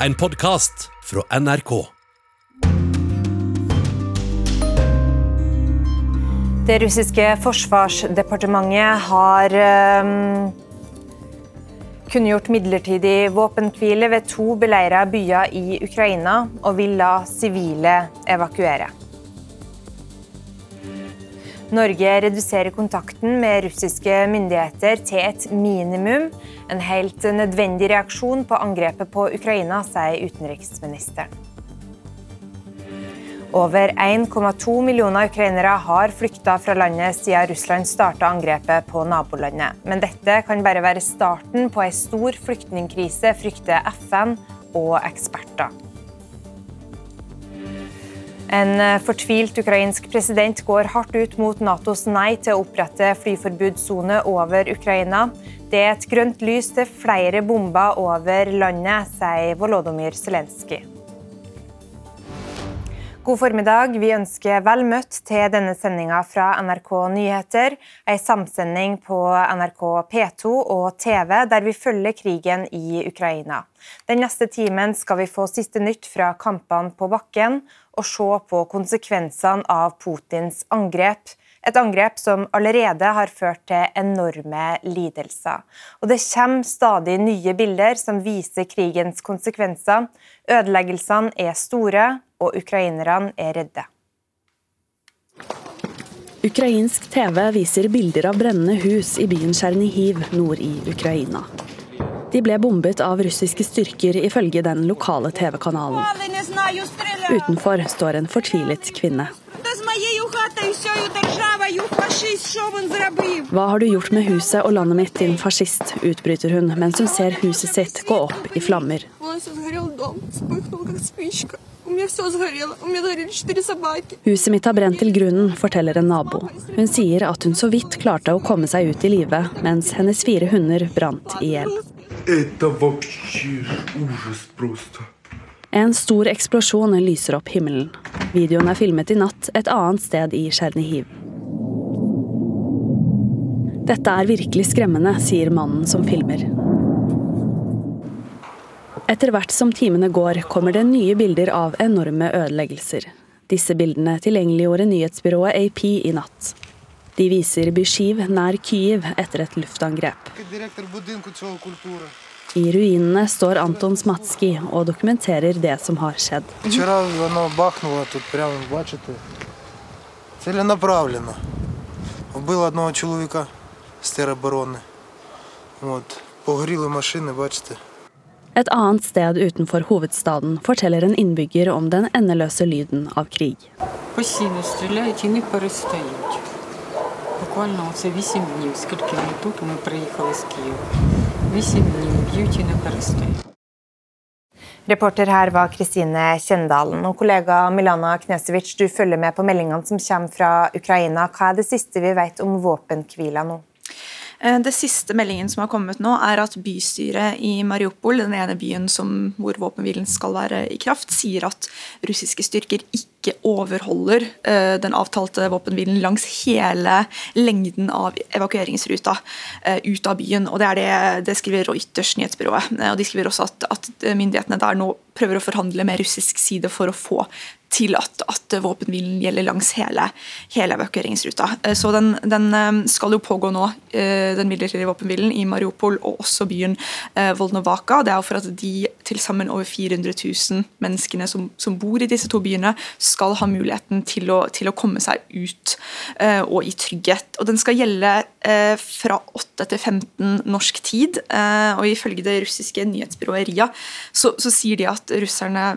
en podkast fra NRK. Det russiske forsvarsdepartementet har um, kunngjort midlertidig våpenhvile ved to beleira byer i Ukraina, og vil la sivile evakuere. Norge reduserer kontakten med russiske myndigheter til et minimum. En helt nødvendig reaksjon på angrepet på Ukraina, sier utenriksministeren. Over 1,2 millioner ukrainere har flykta fra landet siden Russland starta angrepet på nabolandet. Men dette kan bare være starten på ei stor flyktningkrise, frykter FN og eksperter. En eh, fortvilt ukrainsk president går hardt ut mot Natos nei til å opprette flyforbudssone over Ukraina. Det er et grønt lys til flere bomber over landet, sier Volodymyr Zelenskyj. God formiddag. Vi ønsker vel møtt til denne sendinga fra NRK Nyheter. Ei samsending på NRK P2 og TV der vi følger krigen i Ukraina. Den neste timen skal vi få siste nytt fra kampene på bakken og se på konsekvensene av Putins angrep. Et angrep som allerede har ført til enorme lidelser. Og det kommer stadig nye bilder som viser krigens konsekvenser. Ødeleggelsene er store, og ukrainerne er redde. Ukrainsk TV viser bilder av brennende hus i byen Tsjernihiv nord i Ukraina. De ble bombet av russiske styrker, ifølge den lokale TV-kanalen. Utenfor står en fortvilet kvinne. Hva har du gjort med huset og landet mitt, din fascist, utbryter hun mens hun ser huset sitt gå opp i flammer. Huset mitt har brent til grunnen, forteller en nabo. Hun sier at hun så vidt klarte å komme seg ut i live, mens hennes fire hunder brant i hjel. En stor eksplosjon lyser opp himmelen. Videoen er filmet i natt et annet sted i Tsjernihiv. Dette er virkelig skremmende, sier mannen som filmer. Etter hvert som timene går, kommer det nye bilder av enorme ødeleggelser. Disse bildene tilgjengeliggjorde nyhetsbyrået AP i natt. De viser Bysjiv nær Kyiv etter et luftangrep. I ruinene står Anton Smatski og dokumenterer det som har skjedd. Вбило одного чоловіка з тероборони. От. Погоріли машини, бачите. et annet sted utenfor hovedstaden forteller en innbygger om den endeløse lyden av krig. Reporter her var Kristine Kjendalen. Og kollega Milana Knesevic, du følger med på meldingene som kommer fra Ukraina. Hva er det siste vi vet om våpenhvila nå? Eh, det siste meldingen som har kommet nå, er at bystyret i Mariupol, den ene byen som, hvor våpenhvilen skal være i kraft, sier at russiske styrker ikke overholder uh, den avtalte våpenhvilen langs hele lengden av evakueringsruta uh, ut av byen. og Det, det, det skriver Reuters nyhetsbyrået. Og De skriver også at, at myndighetene der nå prøver å forhandle med russisk side for å få til at, at våpenhvilen gjelder langs hele, hele evakueringsruta. Eh, så den, den, eh, skal jo pågå nå, eh, den midlertidige våpenhvilen, i Mariupol og også byen Volnovaka. Det er jo for at de til sammen over 400 000 menneskene som, som bor i disse to byene, skal ha muligheten til å, til å komme seg ut og i trygghet. Og Den skal gjelde fra 8 til 15 norsk tid. og Ifølge det russiske nyhetsbyrået RIA så, så sier de at russerne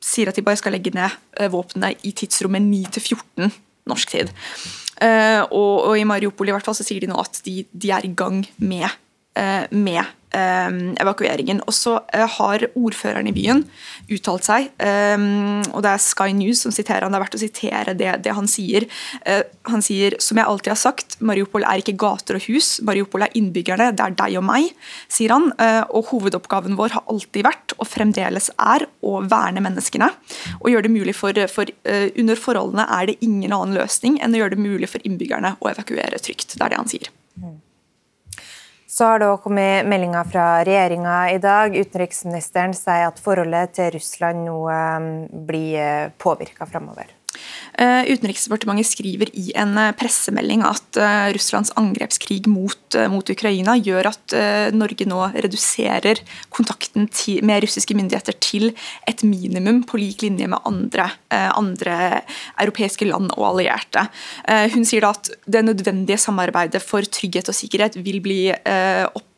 sier at de bare skal legge ned eh, våpnene i tidsrommet 9 til 14 norsk tid. Uh, og, og, i Mariupol i hvert fall så sier de nå at de, de er i gang med, med um, evakueringen. Og så uh, har ordføreren i byen uttalt seg, og det er Sky News som siterer han. Det er verdt å sitere det, det han sier. Han sier som jeg alltid har sagt, Mariupol er ikke gater og hus. Mariupol er innbyggerne, det er deg og meg, sier han. Og hovedoppgaven vår har alltid vært, og fremdeles er, å verne menneskene. Og gjøre det mulig for, for Under forholdene er det ingen annen løsning enn å gjøre det mulig for innbyggerne å evakuere trygt. Det er det han sier. Så har det òg kommet meldinger fra regjeringa i dag. Utenriksministeren sier at forholdet til Russland nå eh, blir påvirka framover. Eh, Utenriksdepartementet skriver i en eh, pressemelding at eh, Russlands angrepskrig mot, mot Ukraina gjør at Norge nå reduserer kontakten til, med russiske myndigheter til et minimum, på lik linje med andre, andre europeiske land og allierte. Hun sier da at det nødvendige samarbeidet for trygghet og sikkerhet vil bli opp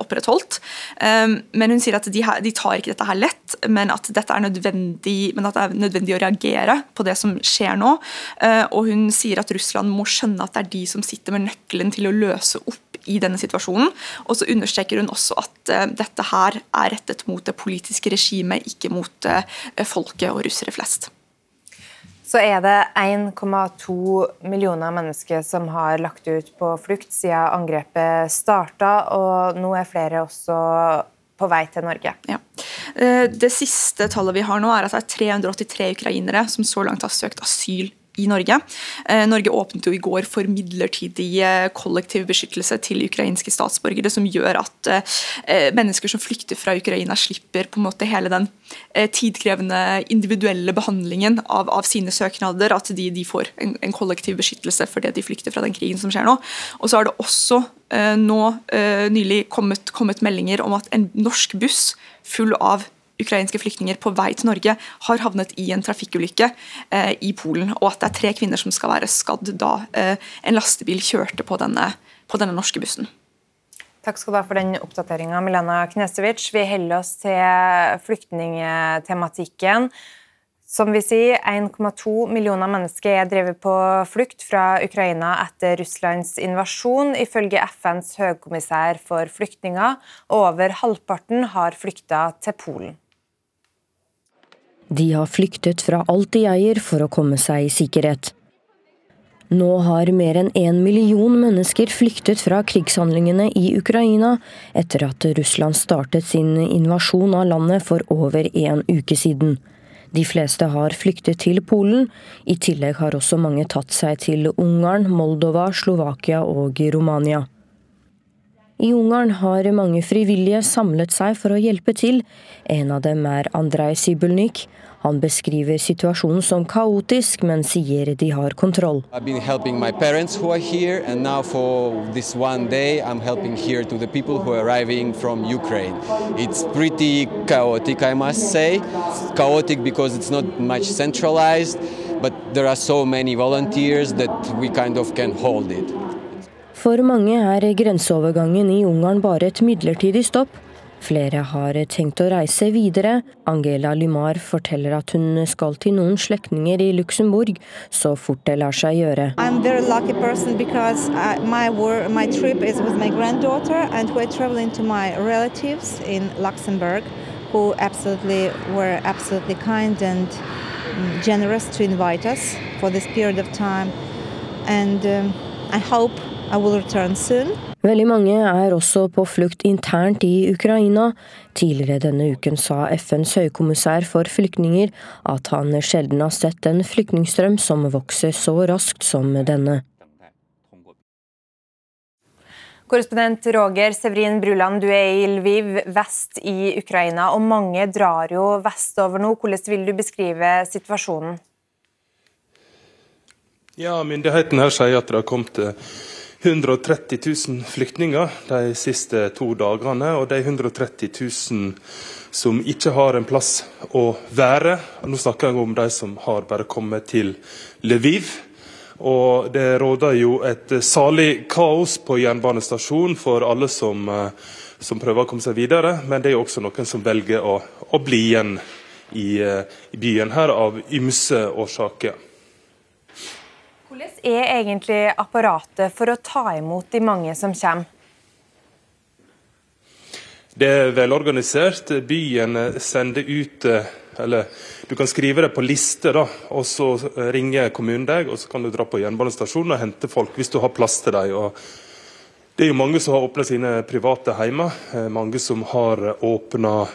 opprettholdt. Men hun sier at de, tar ikke dette her lett, men at, dette er nødvendig, men at det er nødvendig å reagere på det som skjer nå. Eh, og hun sier at Russland må skjønne at det er de som sitter med nøkkelen til å løse opp i denne situasjonen. Og så understreker hun også at uh, dette her er rettet mot det politiske regimet, ikke mot folket og russere flest. Så er det 1,2 millioner mennesker som har lagt ut på flukt siden angrepet starta, og nå er flere også på vei til Norge. Ja. Eh, det siste tallet vi har nå er at det er 383 ukrainere som så langt har søkt asyl i Norge. Eh, Norge åpnet jo i går for midlertidig eh, kollektiv beskyttelse til ukrainske statsborgere, som gjør at mennesker som flykter fra Ukraina, slipper på en måte hele den tidkrevende individuelle behandlingen av, av sine søknader. At de, de får en, en, kollektiv beskyttelse fordi de flykter fra den krigen som skjer nå. Og så har det også Eh, nå eh, nylig kommet, kommet meldinger om at en norsk buss full av ukrainske flyktninger på vei til Norge har havnet i en trafikkulykke eh, i Polen, og at det er tre kvinner som skal være skadd da eh, en lastebil kjørte på denne, på denne, norske bussen. Takk skal du ha for den oppdateringa, Milana Knesevic. Vi holder oss til flyktningtematikken. Som vi sier, 1,2 millioner mennesker er drevet på flukt fra Ukraina etter Russlands invasjon, ifølge FNs høykommissær for flyktninger. Over halvparten har flykta til Polen. De har flyktet fra alt de eier for å komme seg i sikkerhet. Nå har mer enn én million mennesker flyktet fra krigshandlingene i Ukraina etter at Russland startet sin invasjon av landet for over en uke siden. De fleste har flyktet til Polen. I tillegg har også mange tatt seg til Ungarn, Moldova, Slovakia og Romania. I Ungarn har mange frivillige samlet seg for å hjelpe til. En av dem er Andrej Sibulnik. Han beskriver situasjonen som kaotisk, men sier de har kontroll. Here, day, It's pretty chaotic, I must say. Chaotic because it's not much centralized, but there are so many volunteers that we kind of can hold it. For mange er grenseovergangen i Ungarn bare et midlertidig stopp. Flere har tenkt å reise videre. Angela Lymar forteller at hun skal til noen slektninger i Luxembourg så fort det lar seg gjøre. Uh, my work, my who absolutely were absolutely kind and mm, generous to invite us for this period of time and um, I hope I will return soon. Veldig mange er også på flukt internt i Ukraina. Tidligere denne uken sa FNs høykommissær for flyktninger at han sjelden har sett en flyktningstrøm som vokser så raskt som denne. Korrespondent Roger Severin Bruland, du er i Lviv, vest i Ukraina. og Mange drar jo vestover nå. Hvordan vil du beskrive situasjonen? Ja, Myndighetene her sier at det har kommet 130 000 flyktninger de siste to dagene. Og de 130 000 som ikke har en plass å være. Nå snakker jeg om de som har bare kommet til Lviv. Og det råder jo et salig kaos på jernbanestasjonen for alle som, eh, som, prøver å komme seg videre. Men det er jo også noen som velger å, å bli igjen i, eh, i byen her av ymse årsaker. Hvordan er egentlig apparatet for å ta imot de mange som kommer? Det er velorganisert. Byen sender ut eller Du kan skrive det på liste, da, og så ringer kommunen deg, og så kan du dra på jernbanestasjonen og hente folk hvis du har plass til dem. Det er jo mange som har åpna sine private hjemmer. Eh, mange som har åpna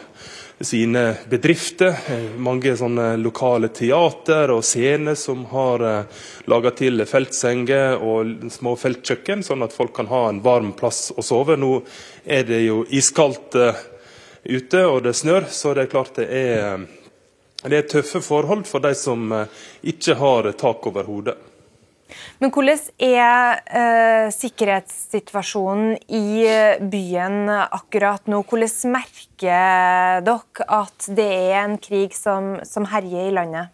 sine bedrifter. Mange lokale teater og scener som har eh, laga til feltsenger og små feltkjøkken, sånn at folk kan ha en varm plass å sove. Nå er det jo iskaldt eh, ute, og det snør, så det er klart det er, det er tøffe forhold for de som eh, ikke har tak over hodet. Men hvordan er eh, sikkerhetssituasjonen i eh, byen akkurat nå? Hvordan merker dere at det er en krig som, som herjer i landet?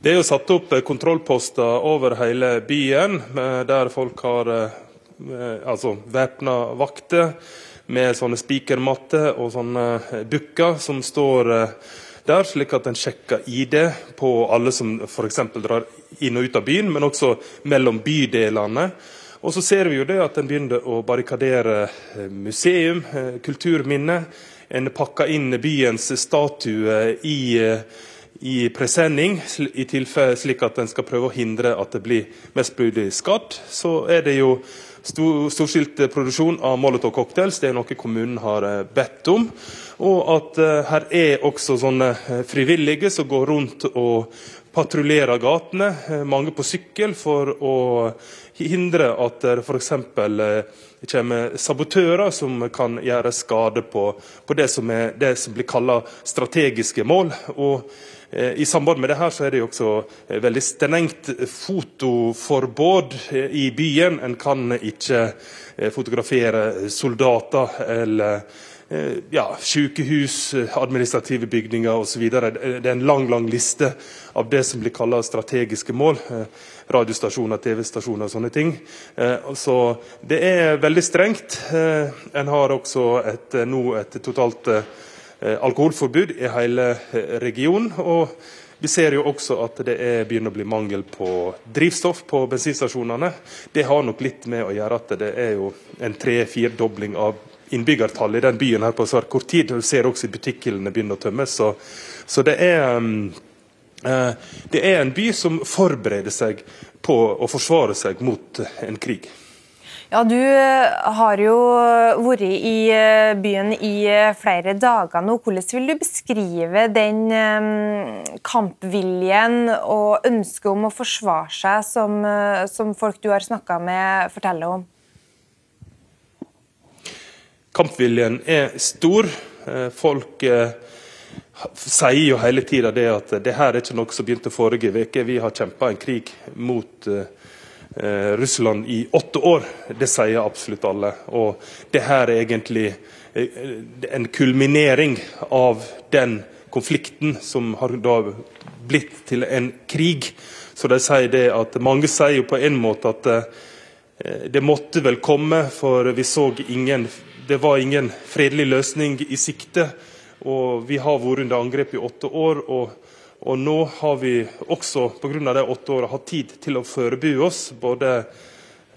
Det er jo satt opp eh, kontrollposter over hele byen, eh, der folk har altså væpna vakter med sånne spikermatter og sånne bukker som står der, slik at en sjekker ID på alle som f.eks. drar inn og ut av byen, men også mellom bydelene. Og så ser vi jo det at en begynner å barrikadere eh, museum, eh, kulturminner. En pakker inn byens statue i, eh, i presenning, i tilfelle slik at en skal prøve å hindre at det blir mest mulig skadd. Så er det jo storstilt produksjon av Molotov-cocktails. Det er noe kommunen har bedt om. Og at her er også sånne frivillige som går rundt og patruljerer gatene, eh, mange på sykkel, for å hindre at det f.eks. Eh, kommer sabotører som kan gjøre skade på, på det, som er, det, som blir kalt strategiske mål. Og eh, I samband med det her så er det jo også veldig strengt fotoforbud i byen. En kan ikke fotografere soldater eller Eh, ja, sykehus, administrative bygninger osv. Det er en lang lang liste av det som blir kalt strategiske mål. Eh, radiostasjoner, TV-stasjoner og sånne ting. Eh, så det er veldig strengt. En har også et, nå et totalt alkoholforbud i hele regionen. og vi ser jo også at det er begynner å bli mangel på drivstoff på bensinstasjonene. Det har nok litt med å gjøre at det er jo en tre-firedobling av innbyggertall i den byen her på svært kort tid. Du ser også at butikkhyllene begynner å tømmes. Så, så det, er, um, uh, det er en by som forbereder seg på å forsvare seg mot en krig. Ja, Du eh, har jo vært i eh, byen i eh, flere dager nå. Hvordan vil du beskrive den kampviljen og ønsket om å forsvare seg som, som folk du har snakka med, forteller om? Kampviljen er stor. Eh, folk eh, sier jo hele tida det at det her er ikke noe som begynte forrige uke. Vi har kjempa en krig mot eh, Russland i åtte år. Det sier absolutt alle. Og det her er egentlig en kulminering av den konflikten som har da blitt til en krig. Så de sier det at Mange sier jo på en måte at det måtte vel komme, for vi så ingen det var ingen fredelig løsning i sikte. og Vi har vært under angrep i åtte år. og, og nå har vi også pga. de åtte årene hatt tid til å forberede oss, både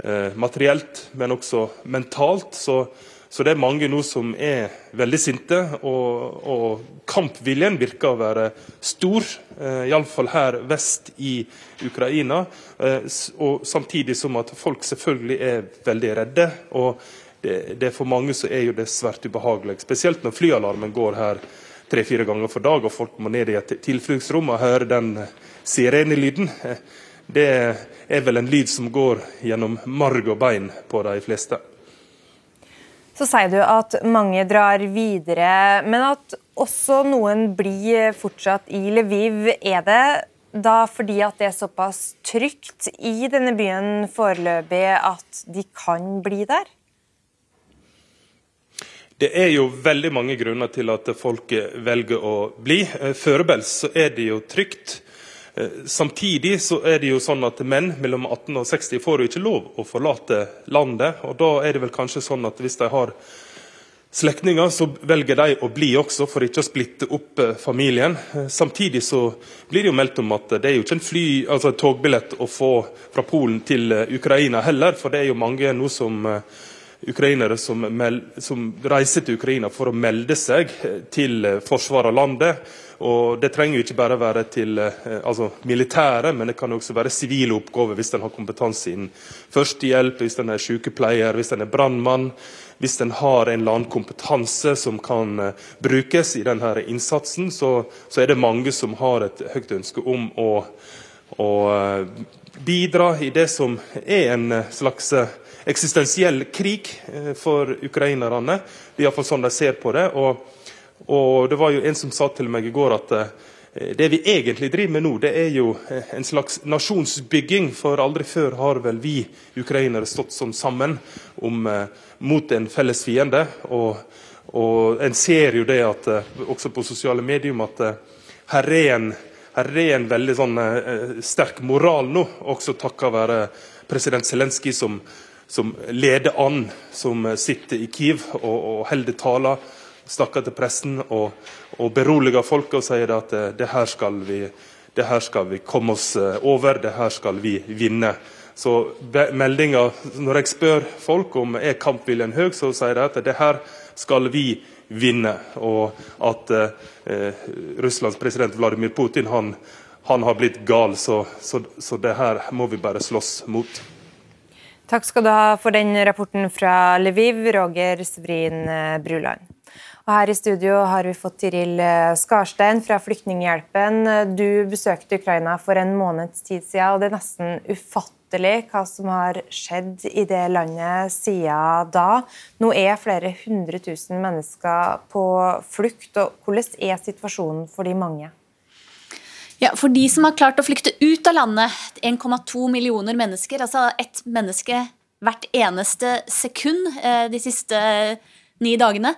eh, materielt, men også mentalt. Så, så, det er mange nå som er veldig sinte, og, og kampviljen virker å være stor. Eh, Iallfall her vest i Ukraina. Eh, og Samtidig som at folk selvfølgelig er veldig redde. og det, det, For mange så er jo det svært ubehagelig. Spesielt når flyalarmen går her tre-fire ganger for dag, og folk må ned i et tilfluktsrom og høre den sirenelyden. Det er vel en lyd som går gjennom marg og bein på de fleste. Så sier du at mange drar videre, men at også noen blir fortsatt i Lviv. Er det da fordi at det er såpass trygt i denne byen foreløpig at de kan bli der? Det er jo veldig mange grunner til at folk velger å bli. Eh, Foreløpig så er det jo trygt. Eh, samtidig så er det jo sånn at menn mellom 18 og 60 får jo ikke lov å forlate landet. og Da er det vel kanskje sånn at hvis de har slektninger, så velger de å bli også, for ikke å splitte opp eh, familien. Samtidig så blir det jo meldt om at det er jo ikke en fly, altså togbillett å få fra Polen til Ukraina heller, for det er jo mange nå som ukrainere som, som, reiser til Ukraina for å melde seg til forsvaret av landet. Og Det trenger jo ikke bare være til altså militære, men det kan også være sivile oppgaver hvis en har kompetanse innen førstehjelp, hvis en er sykepleier, hvis en er brannmann, hvis en har en eller annen kompetanse som kan brukes i denne innsatsen, så, så er det mange som har et høyt ønske om å, å bidra i det som er en slags eksistensiell krig eh, for ukrainerne. Det er iallfall sånn de ser på det. Og, og, det var jo en som sa til meg i går at eh, det vi egentlig driver med nå, det er jo eh, en slags nasjonsbygging. For aldri før har vel vi ukrainere stått sånn sammen om, mot en felles fiende. Og, og en ser jo det at, også på sosiale medier at her er en, her er en veldig sånn, sterk moral nå, også takket være president Zelenskyj, som som leder an, som sitter i Kiev og, og holder taler, snakker til pressen og, og beroliger folket og sier at det, det, her skal vi, det her skal vi komme oss eh, over, det her skal vi vinne. Så meldinga, Når jeg spør folk om er kampviljen høy, så sier de at det her skal vi vinne. Og at eh, Russlands president Vladimir Putin han, han har blitt gal, så, så, så det her må vi bare slåss mot. Takk skal du ha for den rapporten fra Lviv, Roger Svrin eh, Bruland. Og her i studio har vi fått Tiril eh, Skarstein fra Flyktninghjelpen. Du besøkte Ukraina for en måneds tid siden, og det er nesten ufattelig hva som har skjedd i det landet siden da. Nå er flere hundre tusen mennesker på flukt. og Hvordan er situasjonen for de mange? Ja, For de som har klart å flykte ut av landet, 1,2 millioner mennesker, altså ett menneske hvert eneste sekund eh, de siste ni dagene,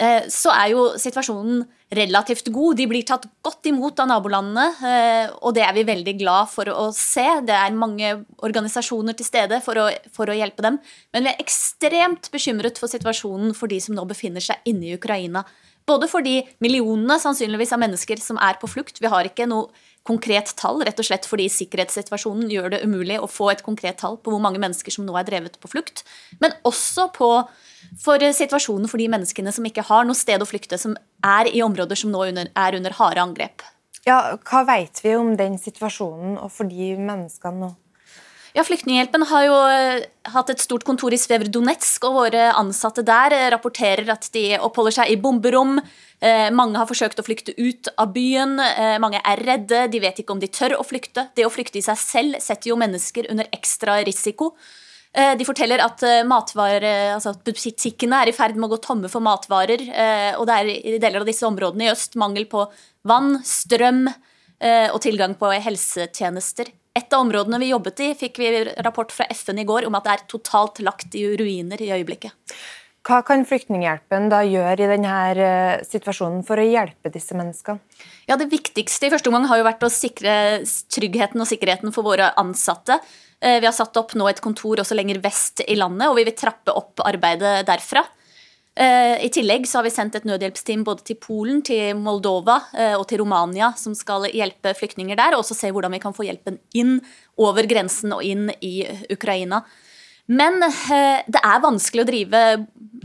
eh, så er jo situasjonen relativt god. De blir tatt godt imot av nabolandene, eh, og det er vi veldig glad for å se. Det er mange organisasjoner til stede for å, for å hjelpe dem. Men vi er ekstremt bekymret for situasjonen for de som nå befinner seg inne i Ukraina. Både for de millionene sannsynligvis av mennesker som er på flukt. Vi har ikke noe konkret tall, rett og slett fordi sikkerhetssituasjonen gjør det umulig å få et konkret tall på hvor mange mennesker som nå er drevet på flukt. Men også på, for situasjonen for de menneskene som ikke har noe sted å flykte, som er i områder som nå under, er under harde angrep. Ja, Hva vet vi om den situasjonen og for de menneskene nå? Ja, Flyktninghjelpen har jo eh, hatt et stort kontor i Svevrdonetsk, og våre ansatte der eh, rapporterer at de oppholder seg i bomberom. Eh, mange har forsøkt å flykte ut av byen. Mange er redde, de vet ikke om de tør å flykte. Det å flykte i seg selv setter jo mennesker under ekstra risiko. De forteller at altså butikkene er i ferd med å gå tomme for matvarer. Og det er i deler av disse områdene i øst mangel på vann, strøm og tilgang på helsetjenester. Et av områdene vi jobbet i, fikk vi rapport fra FN i går om at det er totalt lagt i ruiner i øyeblikket. Hva kan Flyktninghjelpen da gjøre i denne eh, situasjonen for å hjelpe disse menneskene? Ja, Det viktigste i første omgang har jo vært å sikre tryggheten og sikkerheten for våre ansatte. Eh, vi har satt opp nå et kontor også lenger vest i landet, og vi vil trappe opp arbeidet derfra. Eh, I tillegg så har vi sendt et nødhjelpsteam både til Polen, til Moldova eh, og til Romania, som skal hjelpe flyktninger der, og også se hvordan vi kan få hjelpen inn over grensen og inn i Ukraina. Men eh, det er vanskelig å drive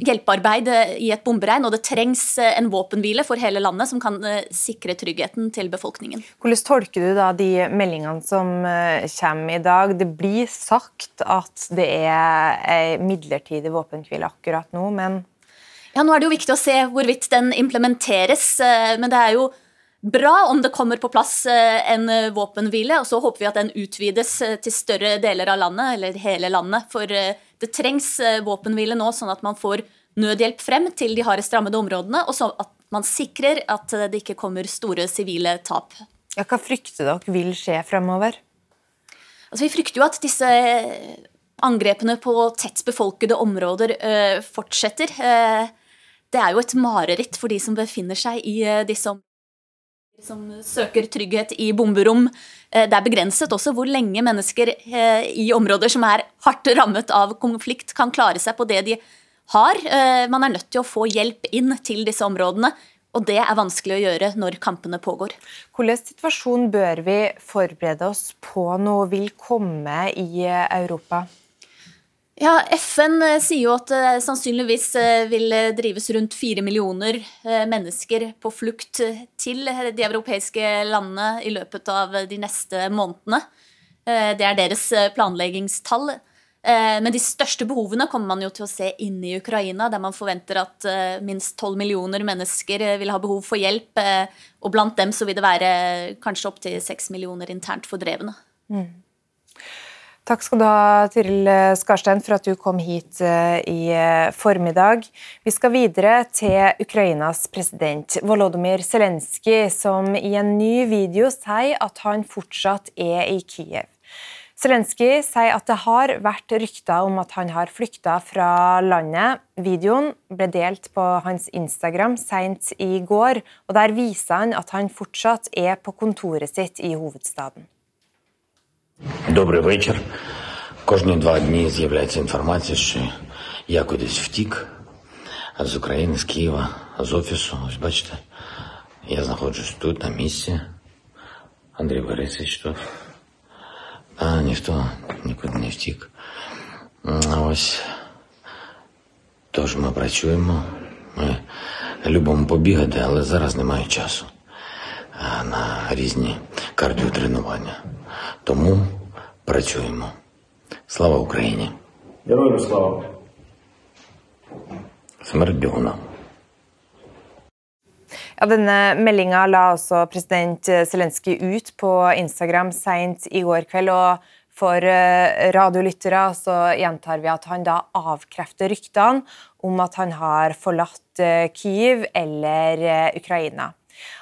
hjelpearbeid i et bomberegn, og det trengs en våpenhvile for hele landet som kan sikre tryggheten til befolkningen. Hvordan tolker du da de meldingene som kommer i dag? Det blir sagt at det er ei midlertidig våpenhvile akkurat nå, men ja, Nå er det jo viktig å se hvorvidt den implementeres, eh, men det er jo bra om det kommer på plass eh, en våpenhvile. og Så håper vi at den utvides eh, til større deler av landet, eller hele landet. For det trengs våpenhvile nå, sånn at man får nødhjelp frem til de hardest rammede områdene, og så at man sikrer at det ikke kommer store sivile tap. Ja, hva frykter dere vil skje fremover? Altså, vi frykter jo at disse angrepene på tett befolkede områder fortsetter. Det er jo et mareritt for de som befinner seg i eh, disse områdene som søker trygghet i bomberom. Eh, det er begrenset også hvor lenge mennesker eh, i områder som er hardt rammet av konflikt, kan klare seg på det de har. Man er nødt til å få hjelp inn til disse områdene. Og det er vanskelig å gjøre når kampene pågår. Hvilken situasjon bør vi forberede oss på nå vil komme i Europa? Ja, FN eh, sier jo at det sannsynligvis eh, vil drives rundt fire millioner mennesker på flukt til de europeiske landene i løpet av de neste månedene. Det er deres planleggingstall. Men de største behovene kommer man jo til å se inne i Ukraina, der man forventer at minst tolv millioner mennesker vil ha behov for hjelp. Og blant dem så vil det være kanskje opptil seks millioner internt fordrevne. Mm. Takk skal du ha, Tiril Skarstein, for at du kom hit eh, i eh, formiddag. Vi skal videre til Ukrainas president Volodymyr Zelenskyj, som i en ny video sier at han fortsatt er i Kiev. Zelenskyj sier at det har vært rykter om at han har flykta fra landet. Videoen ble delt på hans Instagram sent i går, og der viser han at han fortsatt er på kontoret sitt i hovedstaden. Добрий вечір. Кожні два дні з'являється інформація, що я кудись втік з України, з Києва, з офісу. Ось бачите, я знаходжусь тут, на місці. Андрій Борисович тут. А ніхто нікуди не втік. Ось тож ми працюємо. Ми любимо побігати, але зараз немає часу на різні кардіотренування. Тому працюємо. Слава Україні! Героям слава! Смерть бігуна! Ja, denne meldinga la også president Zelenskyj ut på Instagram seint i går kveld. og For eh, radiolyttere så gjentar vi at han da avkrefter ryktene om at han har forlatt eh, Kyiv eller eh, Ukraina.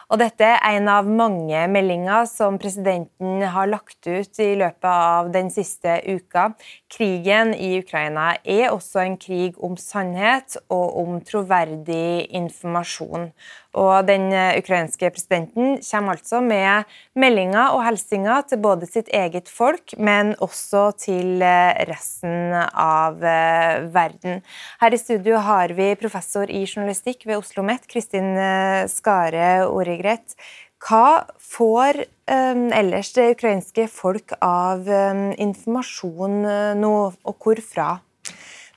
Og dette er en av mange meldinger som presidenten har lagt ut i løpet av den siste uka. Krigen i Ukraina er også en krig om sannhet og om troverdig informasjon. Og den eh, ukrainske presidenten kommer altså med meldinger og hilsener til både sitt eget folk, men også til eh, resten av eh, verden. Her i studio har vi professor i journalistikk ved Oslo OsloMet, Kristin Skare Origret. Hva får ellers det ukrainske folk av informasjon nå, og hvor fra?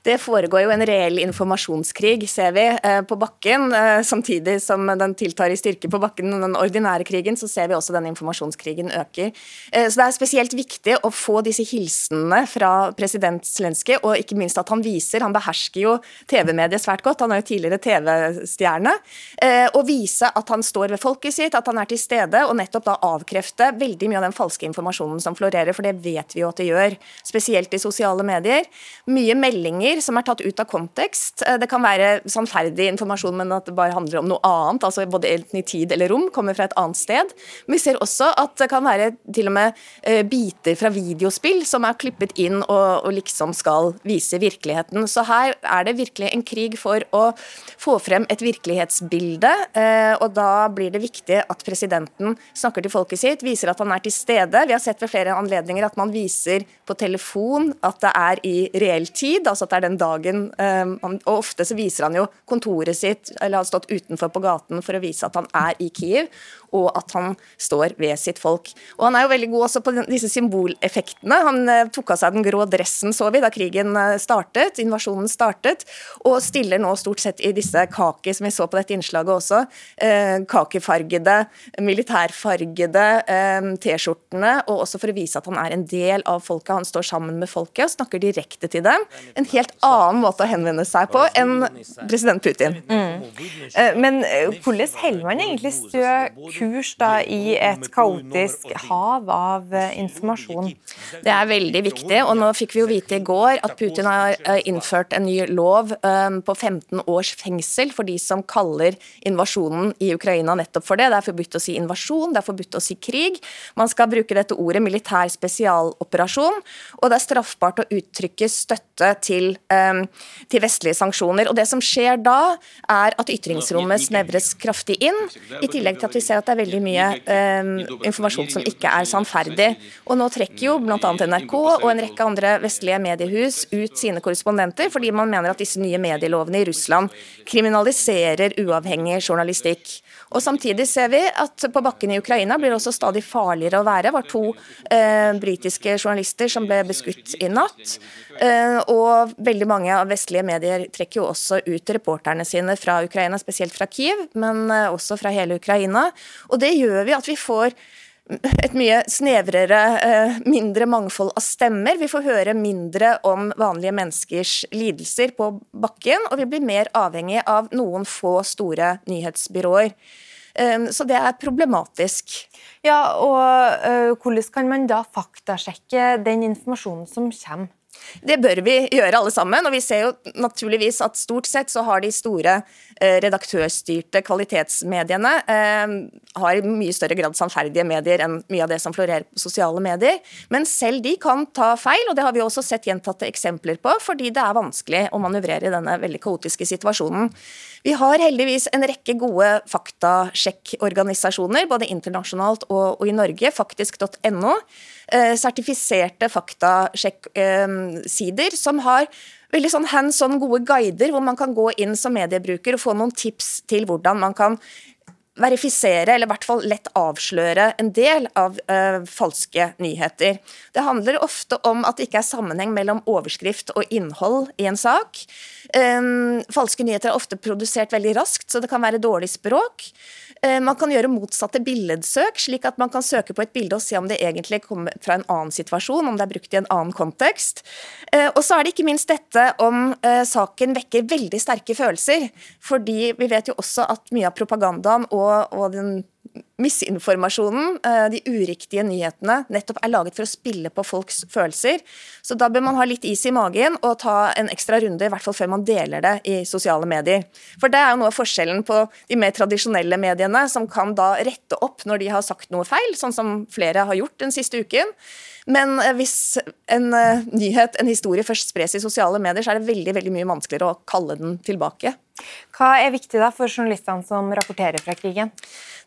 Det foregår jo en reell informasjonskrig, ser vi, eh, på bakken. Eh, samtidig som den tiltar i styrke på bakken, den ordinære krigen, så ser vi også den informasjonskrigen øker. Eh, så det er spesielt viktig å få disse hilsenene fra president Zelenskyj, og ikke minst at han viser Han behersker jo TV-mediet svært godt, han er jo tidligere TV-stjerne. Og vise at han står ved folket sitt, at han er til stede, og nettopp da avkrefte veldig mye av den falske informasjonen som florerer, for det vet vi jo at det gjør, spesielt i sosiale medier. Mye meldinger meldinger som er tatt ut av kontekst. Eh, det kan være sannferdig informasjon, men at det bare handler om noe annet. altså Både enten i tid eller rom, kommer fra et annet sted. Men vi ser også at det kan være til og med eh, biter fra videospill som er klippet inn og, og liksom skal vise virkeligheten. Så her er det virkelig en krig for å få frem et virkelighetsbilde. Eh, og da blir det viktig at presidenten snakker til folket sitt, viser at han er til stede. Vi har sett ved flere anledninger at man viser på telefon at det er i reell tid, altså at det er den dagen um, Og ofte så viser han jo kontoret sitt, eller har stått utenfor på gaten for å vise at han er i Kiev og at han står ved sitt folk. Og Han er jo veldig god også på disse symboleffektene. Han eh, tok av seg den grå dressen, så vi, da krigen eh, startet, invasjonen startet, og stiller nå stort sett i disse kaki, som vi så på dette innslaget også, kakefargede, kakifargede, militærfargede eh, T-skjortene, og også for å vise at han er en del av folket. Han står sammen med folket og snakker direkte til dem. En helt annen måte å henvende seg på enn president Putin. Mm. Eh, men hvordan holder man egentlig stø kurs da, i et kaotisk hav av eh, informasjon. Det er veldig viktig. og Nå fikk vi jo vite i går at Putin har eh, innført en ny lov um, på 15 års fengsel for de som kaller invasjonen i Ukraina nettopp for det. Det er forbudt å si invasjon, det er forbudt å si krig. Man skal bruke dette ordet militær spesialoperasjon, og det er straffbart å uttrykke støtte til, til vestlige sanksjoner. Og Det som skjer da, er at ytringsrommet snevres kraftig inn, i tillegg til at vi ser at det er veldig mye eh, informasjon som ikke er sannferdig. Og nå trekker jo bl.a. NRK og en rekke andre vestlige mediehus ut sine korrespondenter fordi man mener at disse nye medielovene i Russland kriminaliserer uavhengig journalistikk. Og Samtidig ser vi at på bakken i Ukraina blir det også stadig farligere å være. Det var to eh, britiske journalister som ble beskutt i natt. Eh, og veldig mange av vestlige medier trekker jo også ut reporterne sine fra Ukraina, spesielt fra Kiev, men eh, også fra hele Ukraina. Og det gjør vi at vi får et mye snevrere, eh, mindre mangfold av stemmer. Vi får høre mindre om vanlige menneskers lidelser på bakken, og vi blir mer avhengig av noen få store nyhetsbyråer. Eh, så det er problematisk. Ja, og Hvordan kan man da faktasjekke den informasjonen som kommer? Det bør vi gjøre alle sammen. og vi ser jo naturligvis at Stort sett så har de store eh, redaktørstyrte kvalitetsmediene eh, har i mye større grad sannferdige medier enn mye av det som florerer på sosiale medier. Men selv de kan ta feil, og det har vi også sett gjentatte eksempler på, fordi det er vanskelig å manøvrere i denne veldig kaotiske situasjonen. Vi har heldigvis en rekke gode faktasjekkorganisasjoner, både internasjonalt og, i Norge. Faktisk.no. Eh, sertifiserte faktasjekksider eh, som har veldig sånn hands on gode guider, hvor man kan gå inn som mediebruker og få noen tips til hvordan man kan verifisere, eller i hvert fall lett avsløre, en del av uh, falske nyheter. Det handler ofte om at det ikke er sammenheng mellom overskrift og innhold i en sak. Um, falske nyheter er ofte produsert veldig raskt, så det kan være dårlig språk. Uh, man kan gjøre motsatte billedsøk, slik at man kan søke på et bilde og se om det egentlig kommer fra en annen situasjon, om det er brukt i en annen kontekst. Uh, og så er det ikke minst dette om saken vekker veldig sterke følelser. Fordi vi vet jo også at mye av propagandaen og og, den misinformasjonen, eh, de uriktige nyhetene, nettopp er laget for å spille på folks følelser. Så da bør man ha litt is i magen og ta en ekstra runde, i hvert fall før man deler det i sosiale medier. For det er jo noe av forskjellen på de mer tradisjonelle mediene, som kan da rette opp når de har sagt noe feil, sånn som flere har gjort den siste uken. Men eh, hvis en uh, nyhet, en historie, først spres i sosiale medier, så er det veldig, veldig mye vanskeligere å kalle den tilbake. Hva er viktig da for journalistene som rapporterer fra krigen?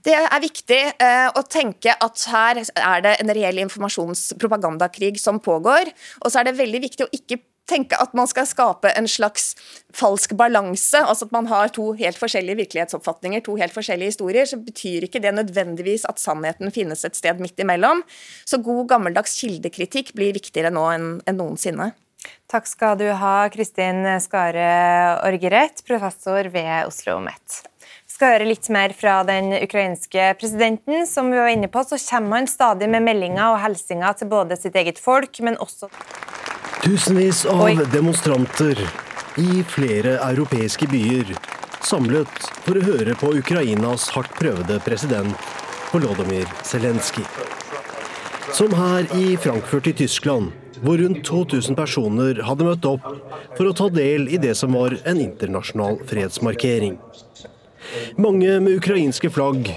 Det er viktig eh, å tenke at her er det en reell informasjonspropagandakrig som pågår. Og så er det veldig viktig å ikke tenke at man skal skape en slags falsk balanse. altså At man har to helt forskjellige virkelighetsoppfatninger, to helt forskjellige historier. Så betyr ikke det nødvendigvis at sannheten finnes et sted midt imellom. Så god gammeldags kildekritikk blir viktigere nå enn, enn noensinne. Takk skal du ha, Kristin Skare Orgereth, professor ved Oslo OsloMet skal høre litt mer fra den ukrainske presidenten. Som vi var inne på, så kommer han stadig med meldinger og hilsener til både sitt eget folk, men også Tusenvis av Oi. demonstranter i flere europeiske byer samlet for å høre på Ukrainas hardt prøvede president Volodymyr Zelenskyj. Som her i Frankfurt i Tyskland, hvor rundt 2000 personer hadde møtt opp for å ta del i det som var en internasjonal fredsmarkering. Mange med ukrainske flagg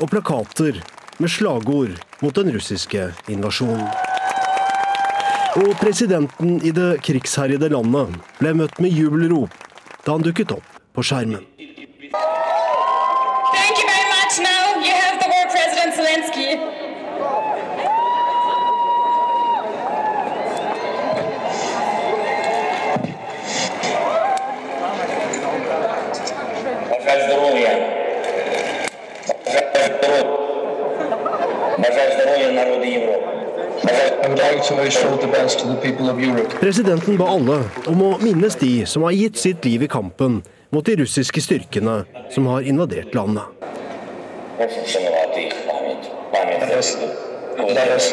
og plakater med slagord mot den russiske invasjonen. Og presidenten i det krigsherjede landet ble møtt med jubelrop da han dukket opp på skjermen. Thank you very much. Now you have the word, President Zelensky. Presidenten ba alle om å minnes de som har gitt sitt liv i kampen mot de russiske styrkene som har invadert landet. Let us,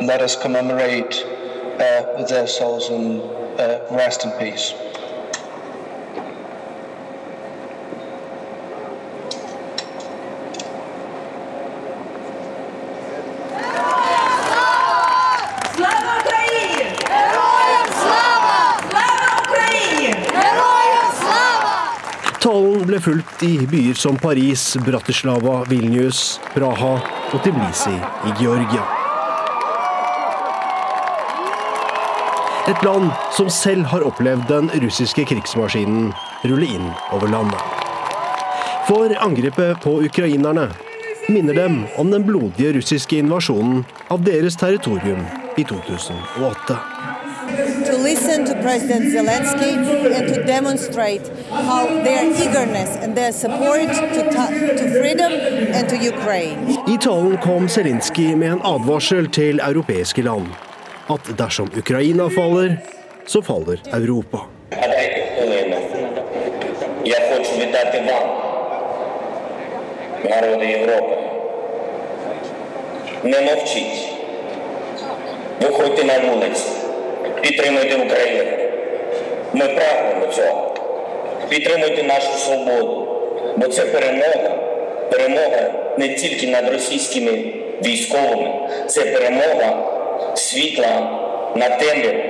let us commemorate uh, their souls and uh, rest in peace. I byer som Paris, Bratislava, Vilnius, Praha og Tbilisi i Georgia. Et land som selv har opplevd den russiske krigsmaskinen rulle inn over landet. For angrepet på ukrainerne minner dem om den blodige russiske invasjonen av deres territorium i 2008 To listen to President Zelensky and to demonstrate how their eagerness and their support to, to freedom and to Ukraine. I talen kom Zelenskyj med en advarsel til europeiske land. At dersom Ukraina faller, så faller Europa. Я хочу віддати вам, народи Європи. Не мовчіть. Виходьте на вулиці. Підтримуйте Україну. Ми прагнемо цього. Підтримуйте нашу свободу. Бо це перемога. Перемога не тільки над російськими військовими, це перемога світла над темрявою.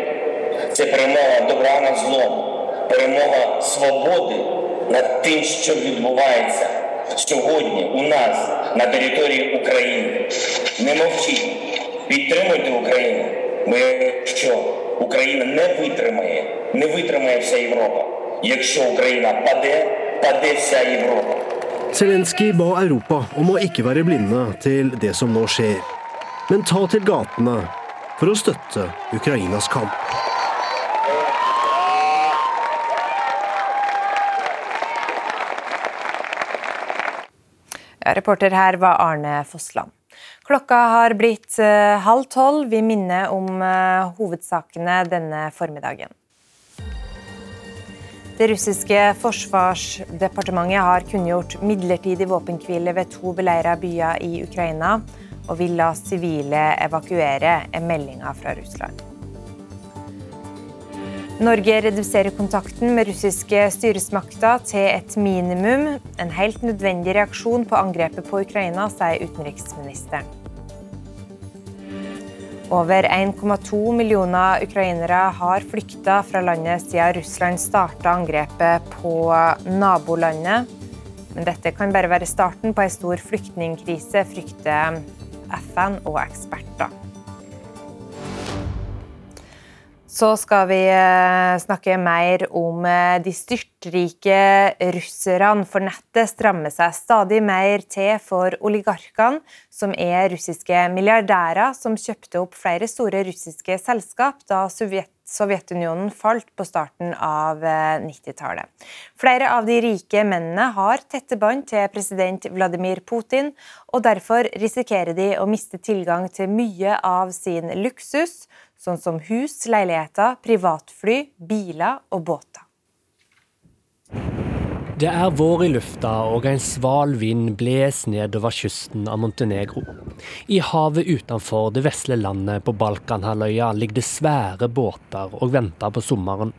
Це перемога добра над злом, перемога свободи над тим, що відбувається сьогодні у нас на території України. Не мовчіть, підтримуйте Україну, бо якщо Україна не витримає, не витримає вся Європа. Якщо Україна паде, паде вся Європа. Zelenskyj ba Europa om å ikke være blinde til det som nå skjer, men ta til gatene for å støtte Ukrainas kamp. Ja, reporter her var Arne Fossland. Klokka har blitt uh, halv tolv. Vi minner om uh, hovedsakene denne formiddagen. Det russiske forsvarsdepartementet har kunngjort midlertidig våpenhvile ved to beleira byer i Ukraina, og vil la sivile evakuere, er meldinga fra Russland. Norge reduserer kontakten med russiske styresmakter til et minimum. En helt nødvendig reaksjon på angrepet på Ukraina, sier utenriksministeren. Over 1,2 millioner ukrainere har flykta fra landet siden Russland starta angrepet på nabolandet. Men dette kan bare være starten på en stor flyktningkrise, frykter FN og eksperter. Så skal vi eh, snakke mer om eh, de styrtrike russerne. For nettet strammer seg stadig mer til for oligarkene, som er russiske milliardærer som kjøpte opp flere store russiske selskap da Sovjet Sovjetunionen falt på starten av 90-tallet. Eh, flere av de rike mennene har tette bånd til president Vladimir Putin, og derfor risikerer de å miste tilgang til mye av sin luksus, sånn som hus, leiligheter, privatfly, biler og båter. Det er vår i lufta, og en sval vind bles nedover kysten av Montenegro. I havet utenfor det vesle landet på Balkanhalvøya ligger det svære båter og venter på sommeren.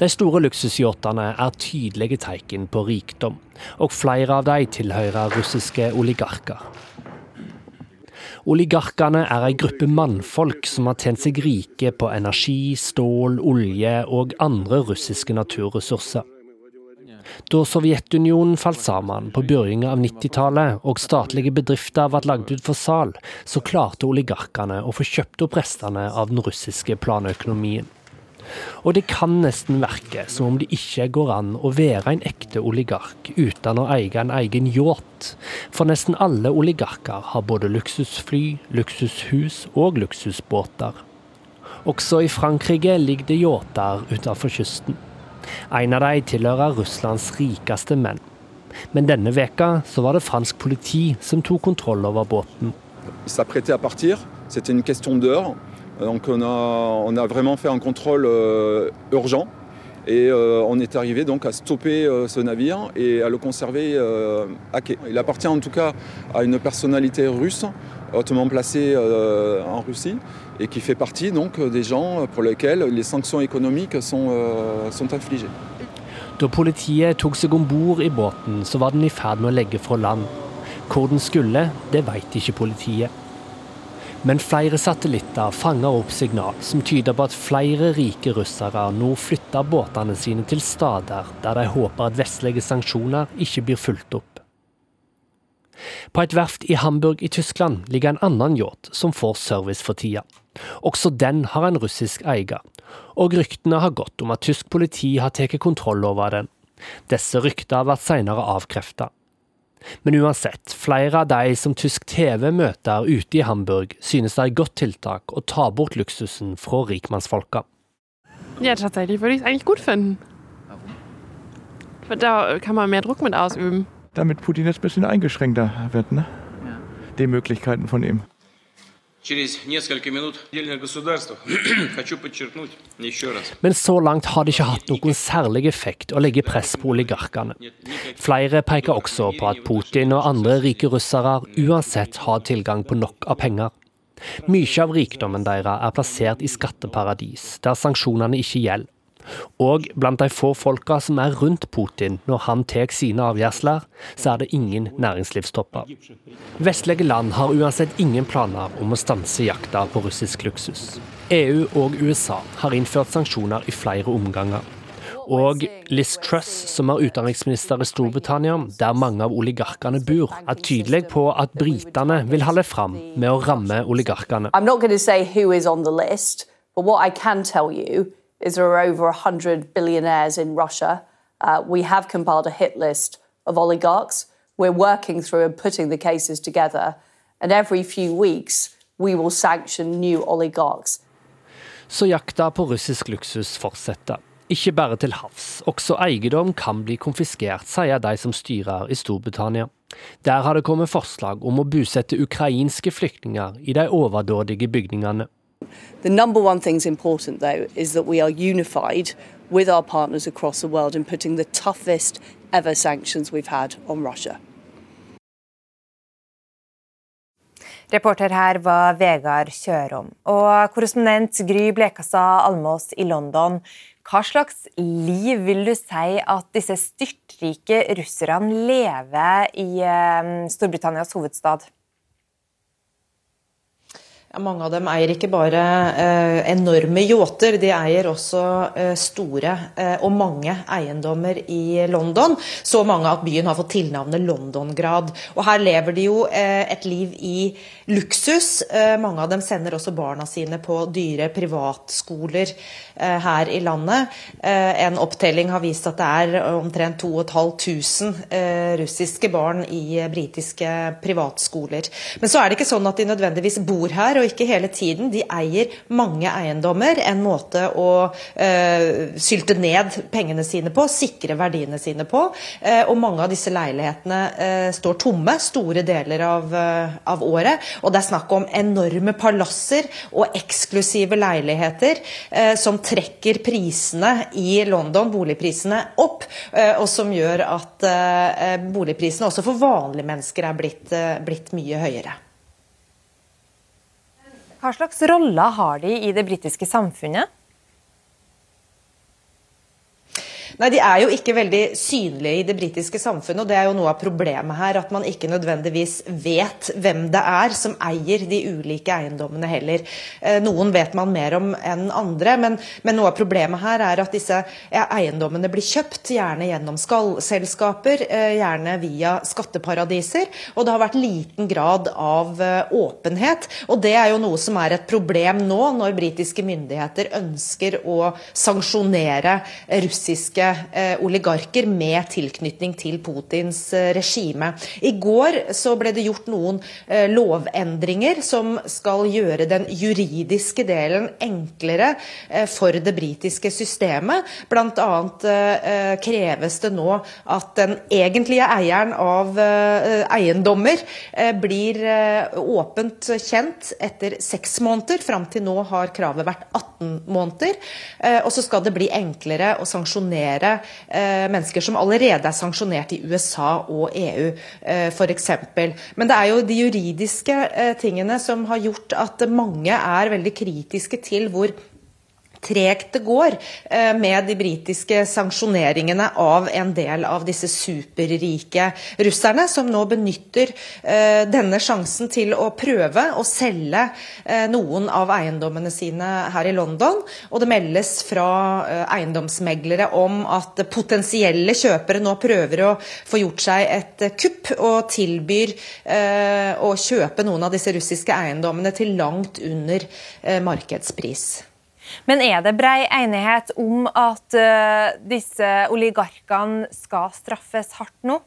De store luksusyachtene er tydelige tegn på rikdom, og flere av dem tilhører russiske oligarker. Oligarkene er ei gruppe mannfolk som har tjent seg rike på energi, stål, olje og andre russiske naturressurser. Da Sovjetunionen falt sammen på begynnelsen av 90-tallet og statlige bedrifter ble lagt ut for sal, så klarte oligarkene å få kjøpt opp restene av den russiske planøkonomien. Og det kan nesten virke som om det ikke går an å være en ekte oligark uten å eie en egen yacht, for nesten alle oligarker har både luksusfly, luksushus og luksusbåter. Også i Frankrike ligger det yachter utenfor kysten. En av dem tilhører Russlands rikeste menn. Men denne veka så var det fransk politi som tok kontroll over båten. s'apprêtait à partir. C'était une question. Donc on a, vraiment fait un contrôle euh, urgent et euh, on est arrivé donc à stopper euh, ce navire et à le conserver à quai. Il appartient en tout cas à une personnalité russe hautement placée en Russie et qui fait partie donc des gens pour lesquels les sanctions économiques sont, sont infligées. Da politiet tok seg om bord i båten, så var den i ferd med å legge fra land. Hvor den skulle, det vet ikke. Men flere satellitter fanger opp signal som tyder på at flere rike russere nå flytter båtene sine til stader der de håper at vestlige sanksjoner ikke blir fulgt opp. På et verft i Hamburg i Tyskland ligger en annen yacht som får service for tida. Også den har en russisk eier, og ryktene har gått om at tysk politi har tatt kontroll over den. Disse ryktene har vært senere avkreftet. Men uansett, flere av de som tysk TV møter ute i Hamburg, synes det er et godt tiltak å ta bort luksusen fra rikmannsfolka. Ja, tatsächlich würde ich es eigentlich gut finden. Da kann man mehr Druck mit ausüben. Damit Putin jetzt ein bisschen eingeschränkter wird, ne? Die Möglichkeiten von ihm. Men så langt har det ikke hatt noen særlig effekt å legge press på oligarkene. Flere peker også på at Putin og andre rike russere uansett har tilgang på nok av penger. Mye av rikdommen deres er plassert i skatteparadis, der sanksjonene ikke gjelder. Og blant de få folka som er rundt Putin når han tar sine avgjørelser, så er det ingen næringslivstopper. Vestlige land har uansett ingen planer om å stanse jakta på russisk luksus. EU og USA har innført sanksjoner i flere omganger. Og Liz Truss, som er utenriksminister i Storbritannia, der mange av oligarkene bor, er tydelig på at britene vil holde fram med å ramme oligarkene. Is there are over 100 billionaires in Russia. Uh, we have compiled a hit list of oligarchs. We're working through and putting the cases together. And every few weeks, we will sanction new oligarchs. Så jakta på russisk luksus fortsetter. Ikke bare til havs, også eiendom kan bli konfiskert, sier de som styrer i Storbritannia. Der har det kommet forslag om å bosette ukrainske flyktninger i de overdådige bygningene. The number one thing's important, though, is that we are unified with our partners across the world in putting the toughest ever sanctions we've had on Russia. Reporter her var Vegard Kjørom. Og korrespondent Gry Blekastad Almås i London. Hva slags liv vil du si at disse styrtrike russerne lever i eh, Storbritannias hovedstad? Mange av dem eier ikke bare eh, enorme yachter, de eier også eh, store eh, og mange eiendommer i London. Så mange at byen har fått tilnavnet Londongrad. Og her lever de jo eh, et liv i luksus. Eh, mange av dem sender også barna sine på dyre privatskoler eh, her i landet. en opptelling har vist at det er omtrent 2500 russiske barn i britiske privatskoler. Men så er det ikke sånn at de nødvendigvis bor her og ikke hele tiden. De eier mange eiendommer. En måte å sylte ned pengene sine på, sikre verdiene sine på. Og mange av disse leilighetene står tomme store deler av, av, året. Og det er snakk om enorme palasser og eksklusive leiligheter som trekker prisene i London, boligprisene, opp. og som gjør at boligprisene også for vanlige mennesker er blitt, blitt mye høyere. Hva slags rolle har de i det britiske samfunnet? Nei, De er jo ikke veldig synlige i det britiske samfunnet, og det er jo noe av problemet her. At man ikke nødvendigvis vet hvem det er som eier de ulike eiendommene heller. Eh, noen vet man mer om enn andre, men, men noe av problemet her er at disse eiendommene blir kjøpt, gjerne gjennom selskaper, eh, gjerne via skatteparadiser. Og det har vært liten grad av eh, åpenhet. Og det er jo noe som er et problem nå, når britiske myndigheter ønsker å sanksjonere russiske oligarker med tilknytning til Putins eh, regime. I går så ble det gjort noen eh, lovendringer som skal gjøre den juridiske delen enklere for det britiske systemet. Bl.a. kreves det nå at den egentlige eieren av eiendommer blir åpent kjent etter seks måneder. Fram til nå har kravet vært 18 måneder. Og så skal det bli enklere å sanksjonere flere eh, mennesker som allerede er sanksjonert i USA og EU, eh, f.eks. Men det er jo de juridiske eh, tingene som har gjort at mange er veldig kritiske til hvor tregt det går eh, med de britiske sanksjoneringene av en del av disse superrike russerne, som nå benytter eh, denne sjansen til å prøve å selge eh, noen av eiendommene sine her i London. Og det meldes fra eiendomsmeglere om at potensielle kjøpere nå prøver å få gjort seg et kupp, og tilbyr å kjøpe noen av disse russiske eiendommene til langt under markedspris. Men er det brei enighet om at uh, disse oligarkene skal straffes hardt nå?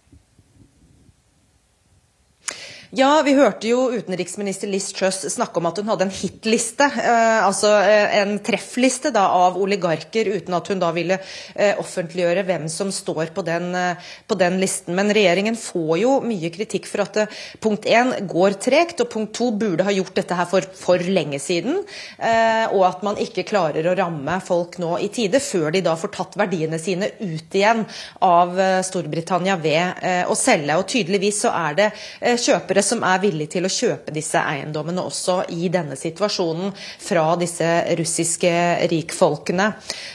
Ja, vi hørte jo utenriksminister Liz Truss snakke om at hun hadde en hitliste, eh, altså eh, en treffliste da, av oligarker, uten at hun da ville eh, offentliggjøre hvem som står på den, eh, på den, listen. Men regjeringen får jo mye kritikk for at det, punkt én går tregt, og punkt to burde ha gjort dette her for, for lenge siden. Eh, og at man ikke klarer å ramme folk nå i tide, før de da får tatt verdiene sine ut igjen av eh, Storbritannia ved å selge. Og tydeligvis så er det kjøpere som er villige til å kjøpe disse eiendommene også i denne situasjonen fra disse russiske rikfolkene.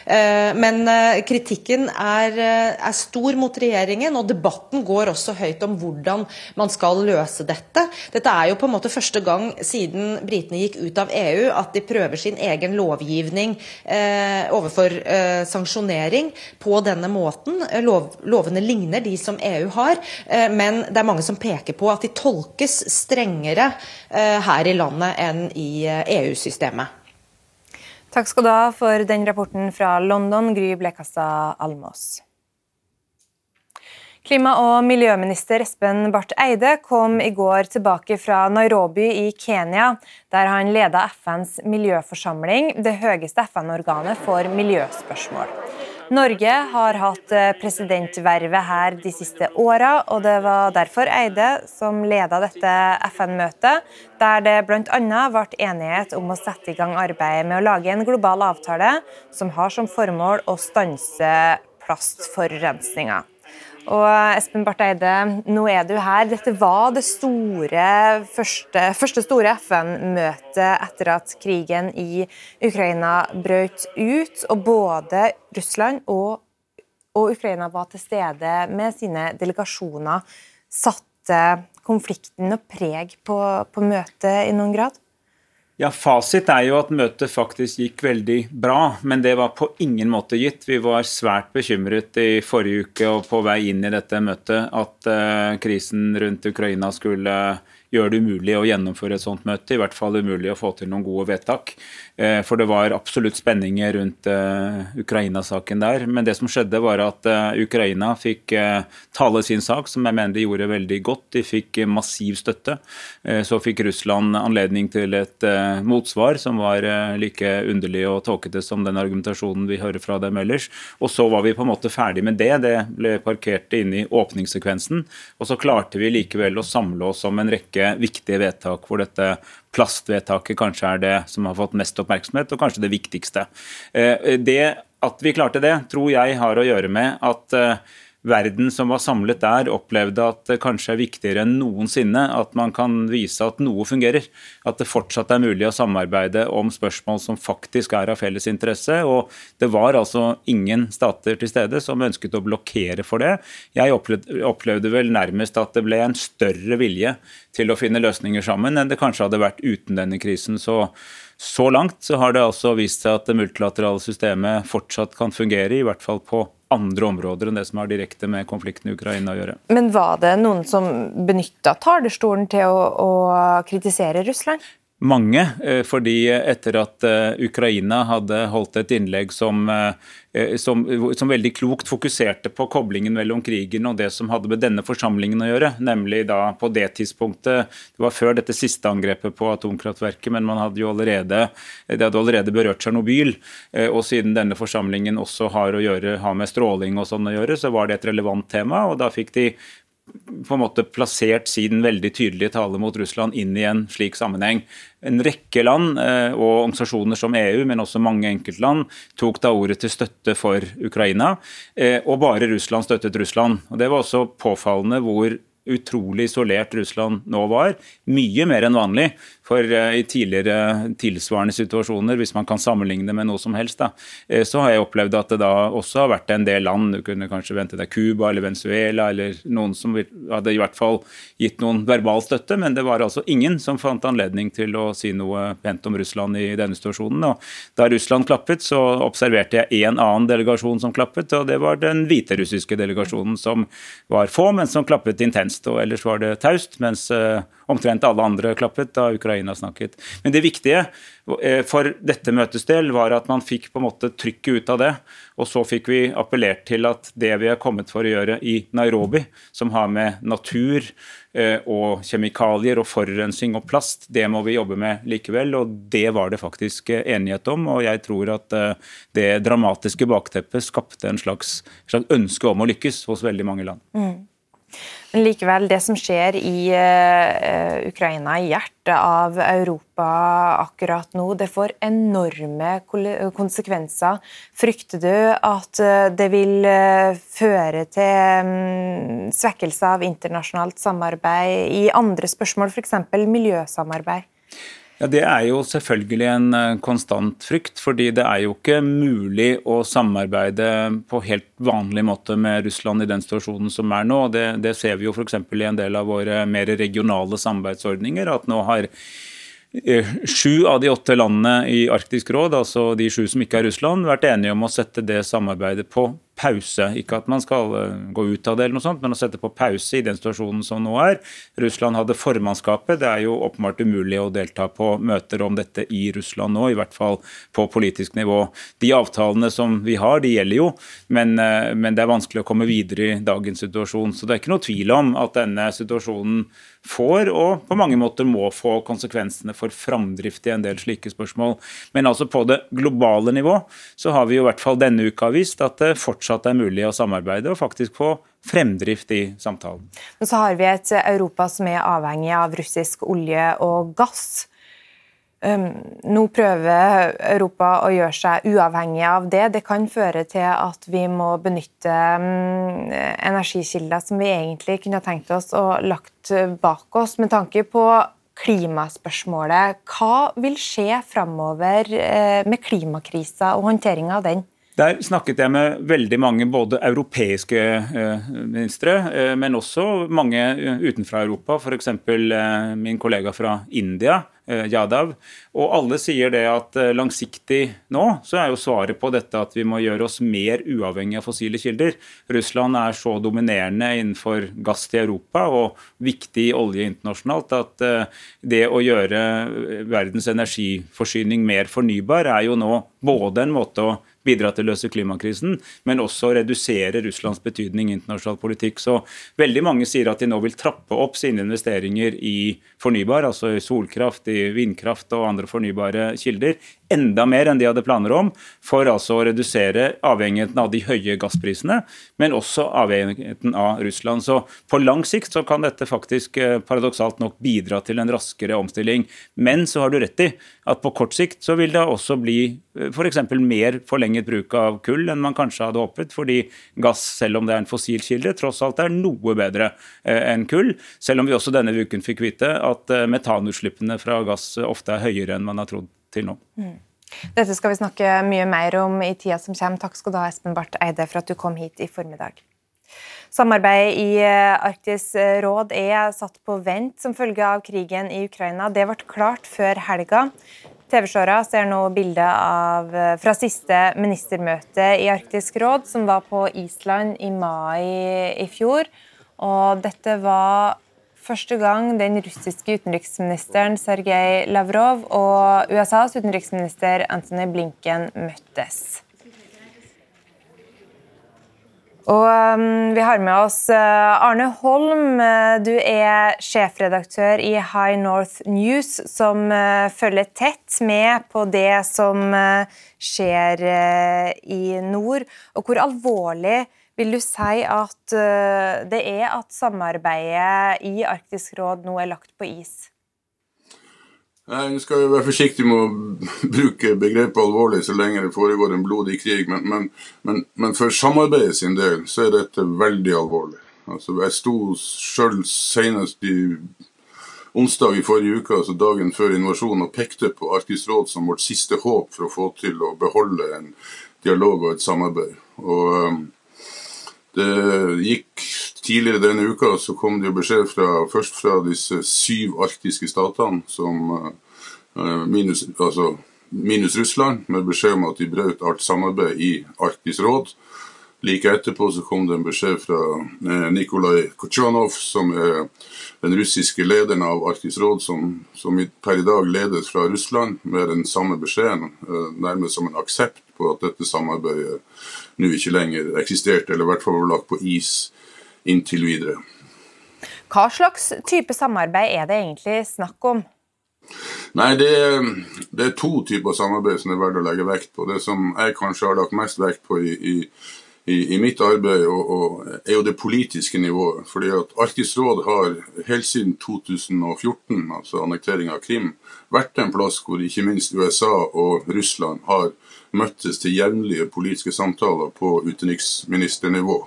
Eh, men eh, kritikken er, eh, er stor mot regjeringen, og debatten går også høyt om hvordan man skal løse dette. Dette er jo på en måte første gang siden britene gikk ut av EU at de prøver sin egen lovgivning overfor sanksjonering på denne måten. Lov, lovene ligner de som EU har, men det er mange som peker på at de tolker tolkes strengere eh, her i landet enn i EU-systemet. Eh, e Takk skal du ha for den rapporten fra London, Gry Blekastad Almås. Klima- og miljøminister Espen Barth Eide kom i går tilbake fra Nairobi i Kenya, der han leda FNs miljøforsamling, det høyeste FN-organet for miljøspørsmål. Norge har hatt eh, presidentvervet her de siste åra, og det var derfor Eide som leda dette FN-møtet, der det bl.a. ble enighet om å sette i gang arbeidet med å lage en global avtale som har som formål å stanse plastforurensninga. Og Espen Barth Eide, nå er du her. Dette var det store, første, første store FN-møtet etter at krigen i Ukraina brøt ut. Og både Russland og, og Ukraina var til stede med sine delegasjoner. Satte konflikten og preg på, på møtet i noen grad? Ja, Fasit er jo at møtet faktisk gikk veldig bra, men det var på ingen måte gitt. Vi var svært bekymret i forrige uke og på vei inn i dette møtet at uh, krisen rundt Ukraina skulle gjøre det umulig å gjennomføre et sånt møte. I hvert fall umulig å få til noen gode vedtak. Eh, for det var absolutt spenninger rundt uh, Ukraina-saken der. Men det som skjedde, var at uh, Ukraina fikk tale sin sak, som jeg mener de gjorde veldig godt. De fikk massiv støtte. Så fikk Russland anledning til et motsvar som var like underlig og tåkete som den argumentasjonen vi hører fra dem ellers. Og så var vi på en måte ferdig med det. Det ble parkert inn i åpningssekvensen. Og så klarte vi likevel å samle oss om en rekke viktige vedtak hvor dette plastvedtaket kanskje er det som har fått mest oppmerksomhet, og kanskje det viktigste. Eh, det at vi klarte det, tror jeg har å gjøre med at eh, verden som var samlet der, opplevde at det kanskje er viktigere enn noensinne at man kan vise at noe fungerer. At det fortsatt er mulig å samarbeide om spørsmål som faktisk er av felles interesse. Og det var altså ingen stater til stede som ønsket å blokkere for det. Jeg opplevde, vel nærmest at det ble en større vilje til å finne løsninger sammen enn det kanskje hadde vært uten denne krisen. Så, så langt så har det altså vist seg at det multilaterale systemet fortsatt kan fungere, i hvert fall på andre områder enn det som har direkte med konflikten i Ukraina å gjøre. Men var det noen som benytta talerstolen til å, å kritisere Russland? Mange. Eh, fordi etter at eh, Ukraina hadde holdt et innlegg som, eh, som, som, veldig klokt fokuserte på koblingen mellom krigen og det som hadde med denne forsamlingen å gjøre, nemlig da på det tidspunktet Det var før dette siste angrepet på atomkraftverket, men man hadde jo allerede, det hadde allerede berørt Tsjernobyl. Og siden denne forsamlingen også har, gjøre, har med stråling og sånn å gjøre, så var det et relevant tema. og da fikk de på en måte plassert sin veldig tydelige tale mot Russland inn i en slik sammenheng. En rekke land eh, og organisasjoner som EU, men også mange enkeltland, tok da ordet til støtte for Ukraina. Eh, og bare Russland støttet Russland. Og Det var også påfallende hvor utrolig isolert Russland nå var. Mye mer enn vanlig. For eh, i tidligere tilsvarende situasjoner, hvis man kan sammenligne med noe som helst, da, eh, så har jeg opplevd at det da også har vært en del land, du kunne kanskje vente deg Cuba eller Venezuela, eller noen som hadde i hvert fall gitt noen verbal støtte, men det var altså ingen som fant anledning til å si noe pent om Russland i denne situasjonen. Og da Russland klappet, så observerte jeg en annen delegasjon som klappet, og det var den hviterussiske delegasjonen, som var få, men som klappet intenst og ellers var det taust. Mens uh, omtrent alle andre klappet da Ukraina snakket. Men det viktige uh, for dette møtets del var at man fikk på en måte trykket ut av det. Og så fikk vi appellert til at det vi er kommet for å gjøre i Nairobi, som har med natur uh, og kjemikalier og forurensning og plast, det må vi jobbe med likevel. Og det var det faktisk enighet om. Og jeg tror at det dramatiske bakteppet skapte en slags, slags ønske om å lykkes hos veldig mange land. Mm. Men likevel, det som skjer i uh, Ukraina, i hjertet av Europa akkurat nå, det får enorme konsekvenser. Frykter du at uh, det vil uh, føre til um, svekkelse av internasjonalt samarbeid i andre spørsmål, f.eks. miljøsamarbeid? Ja, Det er jo selvfølgelig en eh, konstant frykt. fordi det er jo ikke mulig å samarbeide på helt vanlig måte med Russland i den situasjonen som er nå. Det, det ser vi jo f.eks. i en del av våre mer regionale samarbeidsordninger. at nå har Eh, sju av de åtte landene i Arktisk råd, altså de sju som ikke er Russland, vært enige om å sette det samarbeidet på pause. Ikke at man skal eh, gå ut av det, eller noe sånt, men å sette på pause i den situasjonen som nå er. Russland hadde formannskapet. Det er jo åpenbart umulig å delta på møter om dette i Russland nå, i hvert fall på politisk nivå. De avtalene som vi har, de gjelder jo, men, eh, men det er vanskelig å komme videre i dagens situasjon. Så det er ikke noe tvil om at denne situasjonen får, og på mange måter må få konsekvensene for framdrift i en del slike spørsmål. Men altså på det globale nivå så har vi jo i hvert fall denne uka vist at det fortsatt er mulig å samarbeide og faktisk få fremdrift i samtalen. Men så har vi et Europa som er avhengig av russisk olje og gass. Nå prøver Europa å gjøre seg uavhengig av det. Det kan føre til at vi må benytte energikilder som vi egentlig kunne tenkt oss å lagt bak oss. Med tanke på klimaspørsmålet, hva vil skje framover uh, med klimakrisa og håndteringa av den? Der snakket jeg med veldig mange både europeiske eh, ministre, eh, men også mange utenfra Europa, f.eks. Min kollega fra India, Yadav. Og alle sier det at langsiktig nå så er jo svaret på dette at vi må gjøre oss mer uavhengig av fossile kilder. Russland er så dominerende innenfor gass til Europa og viktig olje internasjonalt at det å gjøre verdens energiforsyning mer fornybar er jo nå både en måte å bidra til å løse klimakrisen, men også redusere Russlands betydning i internasjonal politikk. Så veldig mange sier at de nå vil trappe opp sine investeringer i fornybar, altså i solkraft, i vindkraft og andre fornybare kilder, enda mer enn de hadde planer om, for altså å redusere avhengigheten av de høye gassprisene, men også avhengigheten av Russland. Så på lang sikt så kan dette faktisk eh, paradoksalt nok bidra til en raskere omstilling. Men så har du rett i at på kort sikt så vil det også bli f.eks. For mer forlenget bruk av kull enn man kanskje hadde håpet, fordi gass, selv om det er en fossilkilde, tross alt er noe bedre eh, enn kull. Selv om vi også denne uken fikk vite at metanutslippene fra gass ofte er høyere enn man har trodd til nå. Mm. Dette skal vi snakke mye mer om i tida som kommer. Takk skal du ha, Espen Barth Eide, for at du kom hit i formiddag. Samarbeidet i Arktis råd er satt på vent som følge av krigen i Ukraina. Det ble klart før helga. TV-seere ser nå bilder eh, fra siste ministermøte i Arktisk råd, som var på Island i mai i fjor. Og dette var første gang den russiske utenriksministeren Sergej Lavrov og USAs utenriksminister Anthony Blinken møttes. Og um, Vi har med oss uh, Arne Holm. Du er sjefredaktør i High North News, som uh, følger tett med på det som skjer i nord. Og hvor alvorlig vil du si at eh, det er at samarbeidet i Arktisk råd nå er lagt på is? Nei, skal jo være forsiktig med å bruke begrepet alvorlig så lenge det foregår en blodig krig, men, men, men, men for samarbeidet sin del så er dette veldig alvorlig. Altså, jeg sto sjøl senest i onsdag i forrige uke, altså dagen før invasjonen, og pekte på Arktisk råd som vårt siste håp for å få til å beholde en dialog og et samarbeid. Og um, det gikk Tidligere denne uka så kom det jo beskjed fra, først fra disse syv arktiske statene, som, uh, minus, altså, minus, Russland, med beskjed om at de brøt alt samarbeid i Arktisk råd. Like etterpå så kom det en beskjed fra eh, Nikolai Kutsjanov, som er den russiske lederen av Arktisk råd, som, som per i dag ledes fra Russland, med den samme beskjeden, eh, nærmest som en aksept på at dette samarbeidet nå ikke lenger eksisterte, eller i hvert fall var lagt på is inntil videre. Hva slags type samarbeid er det egentlig snakk om? Nei, det er, det er, to typer samarbeid som det er verdt å legge vekt på. Det som jeg kanskje har lagt mest vekt på i, i, i mitt arbeid, og, og, er jo det politiske nivået. Fordi at Arktisk råd har helt siden 2014, altså annekteringa av Krim, vært en plass hvor ikke minst USA og Russland har møttes til jevnlige politiske samtaler på utenriksministernivå.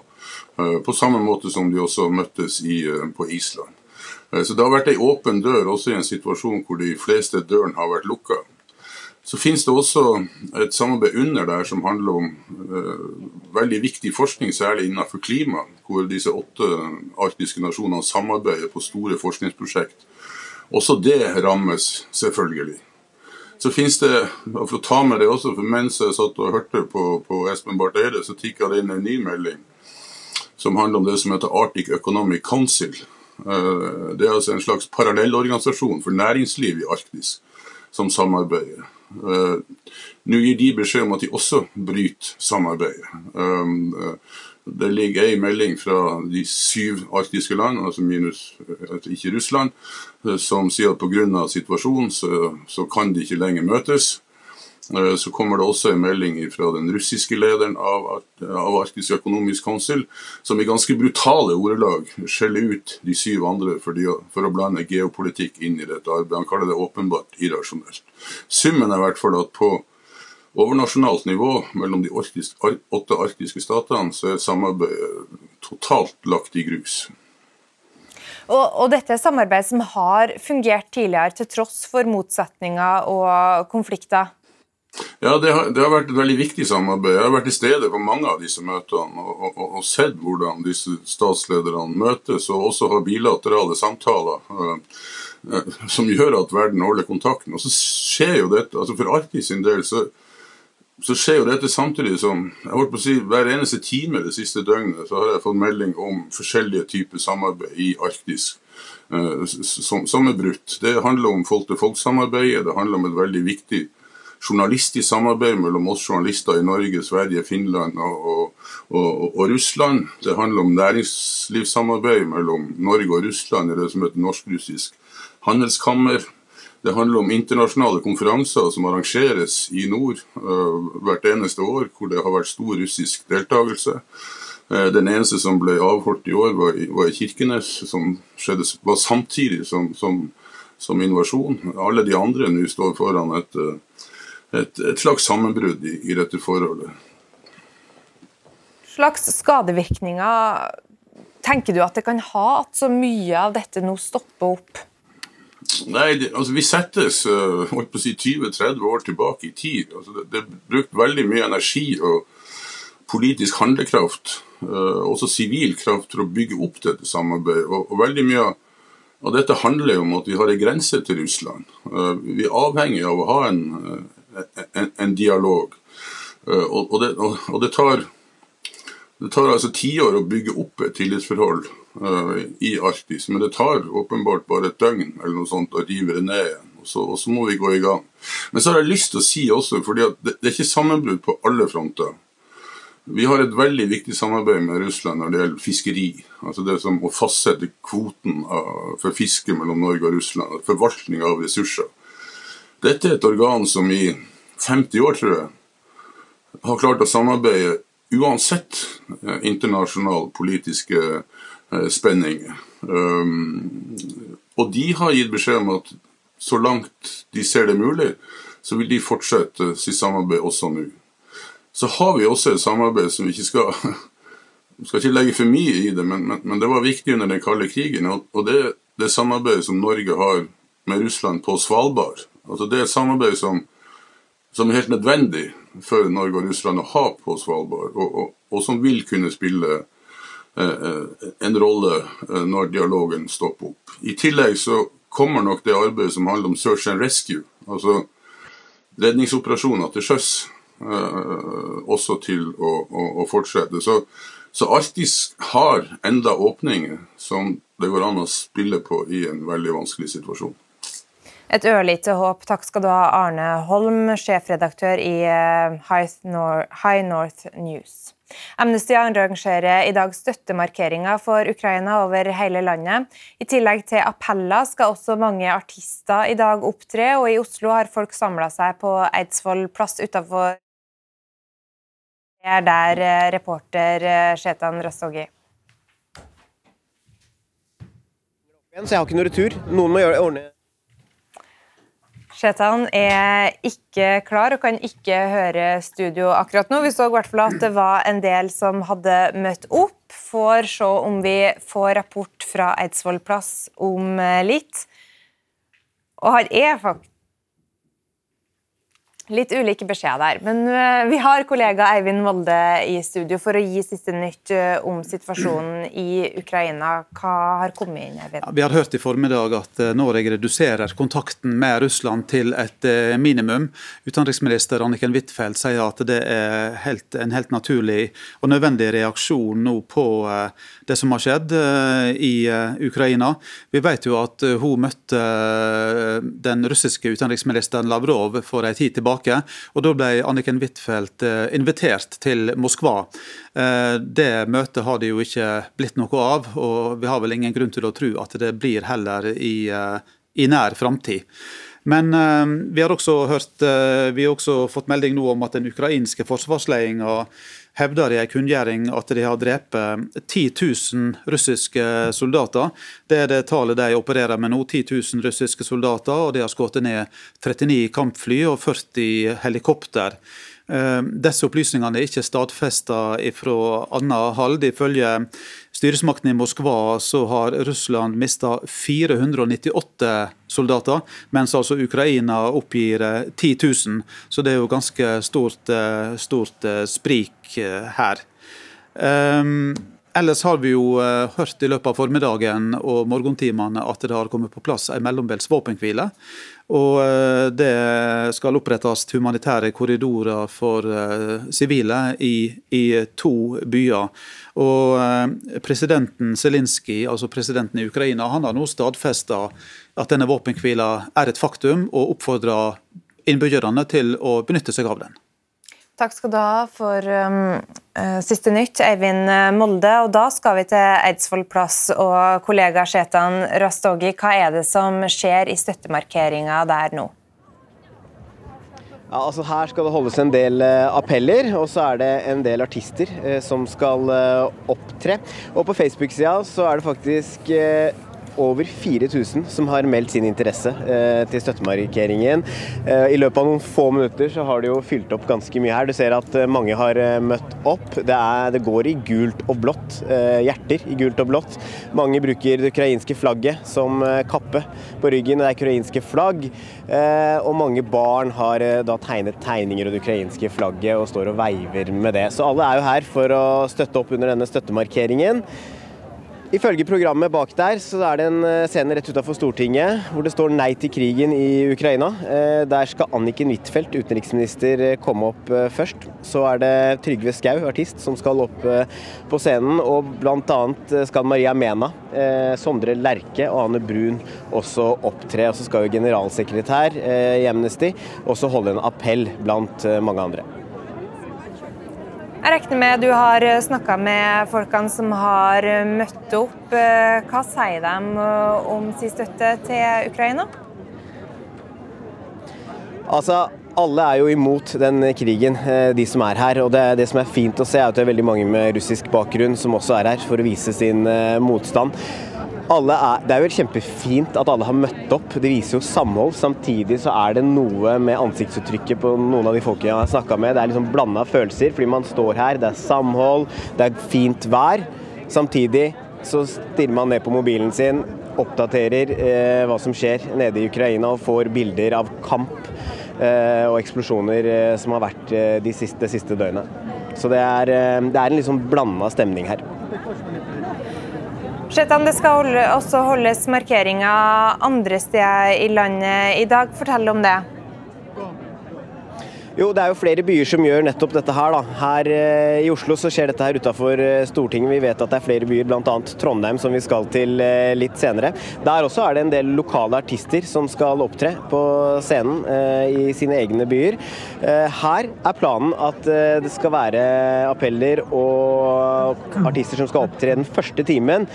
Eh, på samme måte som de også møttes i, eh, på Island. Eh, så det har vært ei åpen dør også i en situasjon hvor de fleste dørene har vært lukka. Så finnes det også et samarbeid under der som handler om uh, veldig viktig forskning, særlig innenfor klima, hvor disse åtte arktiske nasjonene samarbeider på store forskningsprosjekt. Også det rammes, selvfølgelig. Så finnes det, for å ta med det også, for mens jeg satt og hørte på, på Espen Barth Eide, så tikka det inn en ny melding som handler om det som heter Arctic Economic Council. Uh, det er altså en slags parallellorganisasjon for næringsliv i Arktis som samarbeider. Eh, nå gir de beskjed om at de også bryter samarbeidet. Eh, det ligger ei melding fra de syv arktiske land, altså minus altså ikke Russland, som sier at pga. situasjonen så, så kan de ikke lenger møtes. Eh, så kommer det også en melding fra den russiske lederen av, av Arktisk økonomisk konsul, som i ganske brutale ordelag skjeller ut de syv andre for, å blande geopolitikk inn i dette arbeidet. Han kaller det åpenbart irrasjonelt. Summen er i hvert fall at på overnasjonalt nivå mellom de åtte arktiske statene, så er samarbeidet totalt lagt i grus. Og, og, dette er samarbeid som har fungert tidligere, til tross for motsetninger og konflikter? Ja, det har, det har, vært et veldig viktig samarbeid. Jeg har vært til stede på mange av disse møtene og, og, og sett hvordan disse statslederne møtes, og også har bilaterale samtaler uh, som gjør at verden holder kontakten. Og så skjer jo dette, altså For Arktis sin del så, så skjer jo dette samtidig som jeg holdt på å si, Hver eneste time det siste døgnet så har jeg fått melding om forskjellige typer samarbeid i Arktis. Uh, som, som, er brutt. Det handler om folk-til-folk-samarbeidet. Det handler om et veldig viktig journalistisk samarbeid mellom oss journalister i Norge, Sverige, Finland og, og, og, og Russland. Det handler om næringslivssamarbeid mellom Norge og Russland i det som heter norsk-russisk handelskammer. Det handler om internasjonale konferanser som arrangeres i nord uh, hvert eneste år, hvor det har vært stor russisk deltakelse. Uh, den eneste som ble avholdt i år, var i, var i Kirkenes, som skjedde, var samtidig som, som, som invasjon. Alle de andre nå står foran et uh, et, et slags sammenbrudd i, i, dette forholdet. Slags skadevirkninger tenker du at det kan ha, at så mye av dette nå stopper opp? Nei, det, altså Vi settes å si 20-30 år tilbake i tid. Altså, det, det, er brukt veldig mye energi og politisk handlekraft, uh, også sivil kraft, for å bygge opp dette samarbeidet. Og, og veldig mye av dette handler jo om at vi har en grense til Russland. Uh, vi er avhengig av å ha en, en, en dialog. Eh, og, det, og, det, tar det tar altså tiår å bygge opp et tillitsforhold uh, i Arktis, men det tar åpenbart bare et døgn eller noe sånt å rive det ned igjen. Og så, og så, må vi gå i gang. Men så har jeg lyst til å si også, fordi det, det, er ikke sammenbrudd på alle fronter. Vi har et veldig viktig samarbeid med Russland når det gjelder fiskeri. Altså det som å fastsette kvoten av, for fiske mellom Norge og Russland. Forvaltning av ressurser. Dette er et organ som i 50 år, tror jeg, har klart å samarbeide uansett internasjonal politiske spenning. spenninger. Um, og de har gitt beskjed om at så langt de ser det mulig, så vil de fortsette sitt samarbeid også nå. Så har vi også et samarbeid som vi ikke skal skal ikke legge for mye i det, men, men, men det var viktig under den kalde krigen. Og det, det samarbeidet som Norge har med Russland på Svalbard, Altså Det er et samarbeid som, som, er helt nødvendig for Norge og Russland å ha på Svalbard, og, og, og som vil kunne spille eh, eh, en rolle eh, når dialogen stopper opp. I tillegg så kommer nok det arbeidet som handler om search and rescue, altså redningsoperasjoner til sjøs, eh, også til å, å, å fortsette. Så, så, Arktis har enda åpninger som det går an å spille på i en veldig vanskelig situasjon. Et ørlite håp. Takk skal du ha, Arne Holm, sjefredaktør i High North News. Amnesty arrangerer i dag støttemarkeringer for Ukraina over hele landet. I tillegg til appeller skal også mange artister i dag opptre, og i Oslo har folk samla seg på Eidsvoll plass utafor der eh, reporter eh, Shetan Rastogi. Så jeg har ikke noe retur. Noen må gjøre, ordne Shetan er ikke klar og kan ikke høre studio akkurat nå. Vi så i hvert fall at det var en del som hadde møtt opp. Får se om vi får rapport fra Eidsvoll plass om litt. Og han er faktisk Litt ulike beskjeder der. Men eh, vi har kollega Eivind Molde i studio for å gi siste nytt eh, om situasjonen i Ukraina. Hva har kommet inn, Eivind? Ja, vi har hørt i formiddag at eh, Norge reduserer kontakten med Russland til et minimum. Utenriksminister Anniken Huitfeldt sier at det er helt, en helt naturlig og nødvendig reaksjon nå på det som har skjedd i Ukraina. Vi vet jo at hun møtte den russiske utenriksministeren Lavrov for en tid tilbake og Da ble Anniken Huitfeldt eh, invitert til Moskva. Eh, det møtet har det jo ikke blitt noe av, og vi har vel ingen grunn til å tro at det blir heller i, eh, i nær framtid. Men vi har også hørt, vi har også fått melding nå om at den ukrainske forsvarsledelsen hevder i en kunngjøring at de har drept 10 000 russiske soldater. Det er det tallet de opererer med nå. 10 000 russiske soldater, og de har skutt ned 39 kampfly og 40 helikopter. Eh, disse opplysningene er ikke stadfesta fra annet hold. Ifølge styresmakten i Moskva så har Russland mista 498 soldater, mens altså Ukraina oppgir 10 eh, 000. Så det er jo ganske stort, eh, stort sprik her. Um, Ellers har vi jo hørt i løpet av formiddagen og morgentimene at det har kommet på plass en mellombels våpenhvile. Og eh, det skal opprettes humanitære korridorer for eh, sivile i, i, to byer. Og eh, presidenten Zelinskyj, altså presidenten i Ukraina, han har nå stadfesta at denne våpenhvila er et faktum, og oppfordrer innbyggerne til å benytte seg av den. Takk skal du ha for um, uh, siste nytt, Eivind Molde. Og da skal vi til Eidsvoll plass og kollega Shetan Rastogi. Hva er det som skjer i støttemarkeringa der nå? Ja, altså Her skal det holdes en del uh, appeller, og så er det en del artister uh, som skal opptre. Og på Facebook-sida så er det faktisk over 4000 som har meldt sin interesse eh, til støttemarkeringen. Eh, I løpet av noen få minutter så har det jo fylt opp ganske mye her. Du ser at eh, mange har eh, møtt opp. Det, er, det, går i gult og blått. Eh, hjerter i gult og blått. Mange bruker det ukrainske flagget som eh, kappe på ryggen. Det er ukrainske flagg. og mange barn har da tegnet tegninger av det ukrainske flagget og står og veiver med det. Så alle er jo her for å støtte opp under denne støttemarkeringen. Ifølge programmet bak der så er det en eh, scene rett utenfor Stortinget hvor det står 'Nei til krigen i Ukraina'. Eh, der skal Anniken Huitfeldt, utenriksminister, eh, komme opp først. Så er det Trygve Skau, artist, som skal opp på scenen. Og bl.a. skal Maria Mena, Sondre Lerche og Ane Brun også opptre. Og så skal jo generalsekretær i Amnesty også holde en appell blant mange andre. Jeg regner med du har eh, snakka med folkene som har eh, møtt opp. Eh, hva sier de om sin støtte til Ukraina? Altså, alle er jo imot den krigen, de som er her. Og det, det, som er fint å se, er at det er veldig mange med russisk bakgrunn som også er her for å vise sin motstand er, det er jo kjempefint at alle har møtt opp. Det viser jo samhold. Samtidig så er det noe med ansiktsuttrykket på noen av de folkene jeg har snakka med. Det er liksom blanda følelser, fordi man står her, det er samhold, det er fint vær. Samtidig så stirrer man ned på mobilen sin, oppdaterer eh, hva som skjer nede i Ukraina og får bilder av kamp eh, og eksplosjoner eh, som har vært eh, de siste, de siste døgnet. Så det er, eh, det er en liksom blanda stemning her. Shetan, det skal også holdes markeringer andre steder i landet i dag. Fortell om det. Jo, det er jo flere byer som gjør nettopp dette her. da. Her eh, i Oslo så skjer dette her utafor eh, Stortinget. Vi vet at det er flere byer, bl.a. Trondheim, som vi skal til eh, litt senere. Der også er det en del lokale artister som skal opptre på scenen i sine egne byer. Her er planen at det skal være appeller og artister som skal opptre den første timen.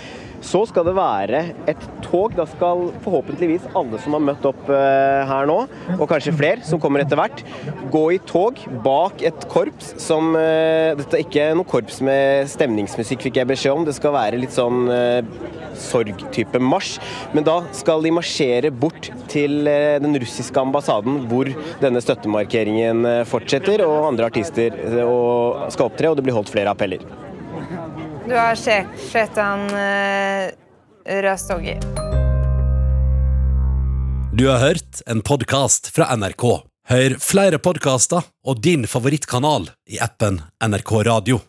Så skal det være et tog. Da skal forhåpentligvis alle som har møtt opp eh, her nå, og kanskje flere som kommer etter hvert, gå i tog bak et korps som eh, Dette er ikke noe korps med stemningsmusikk, fikk jeg beskjed om. Det skal være litt sånn eh, sorgtype marsj. Men da skal de marsjere bort til den russiske ambassaden hvor denne støttemarkeringen fortsetter, og andre artister skal opptre, og det blir holdt flere appeller. Du har sjef Shetan uh, Rastogi. Du har hørt en podkast fra NRK. Hør flere podkaster og din favorittkanal i appen NRK Radio.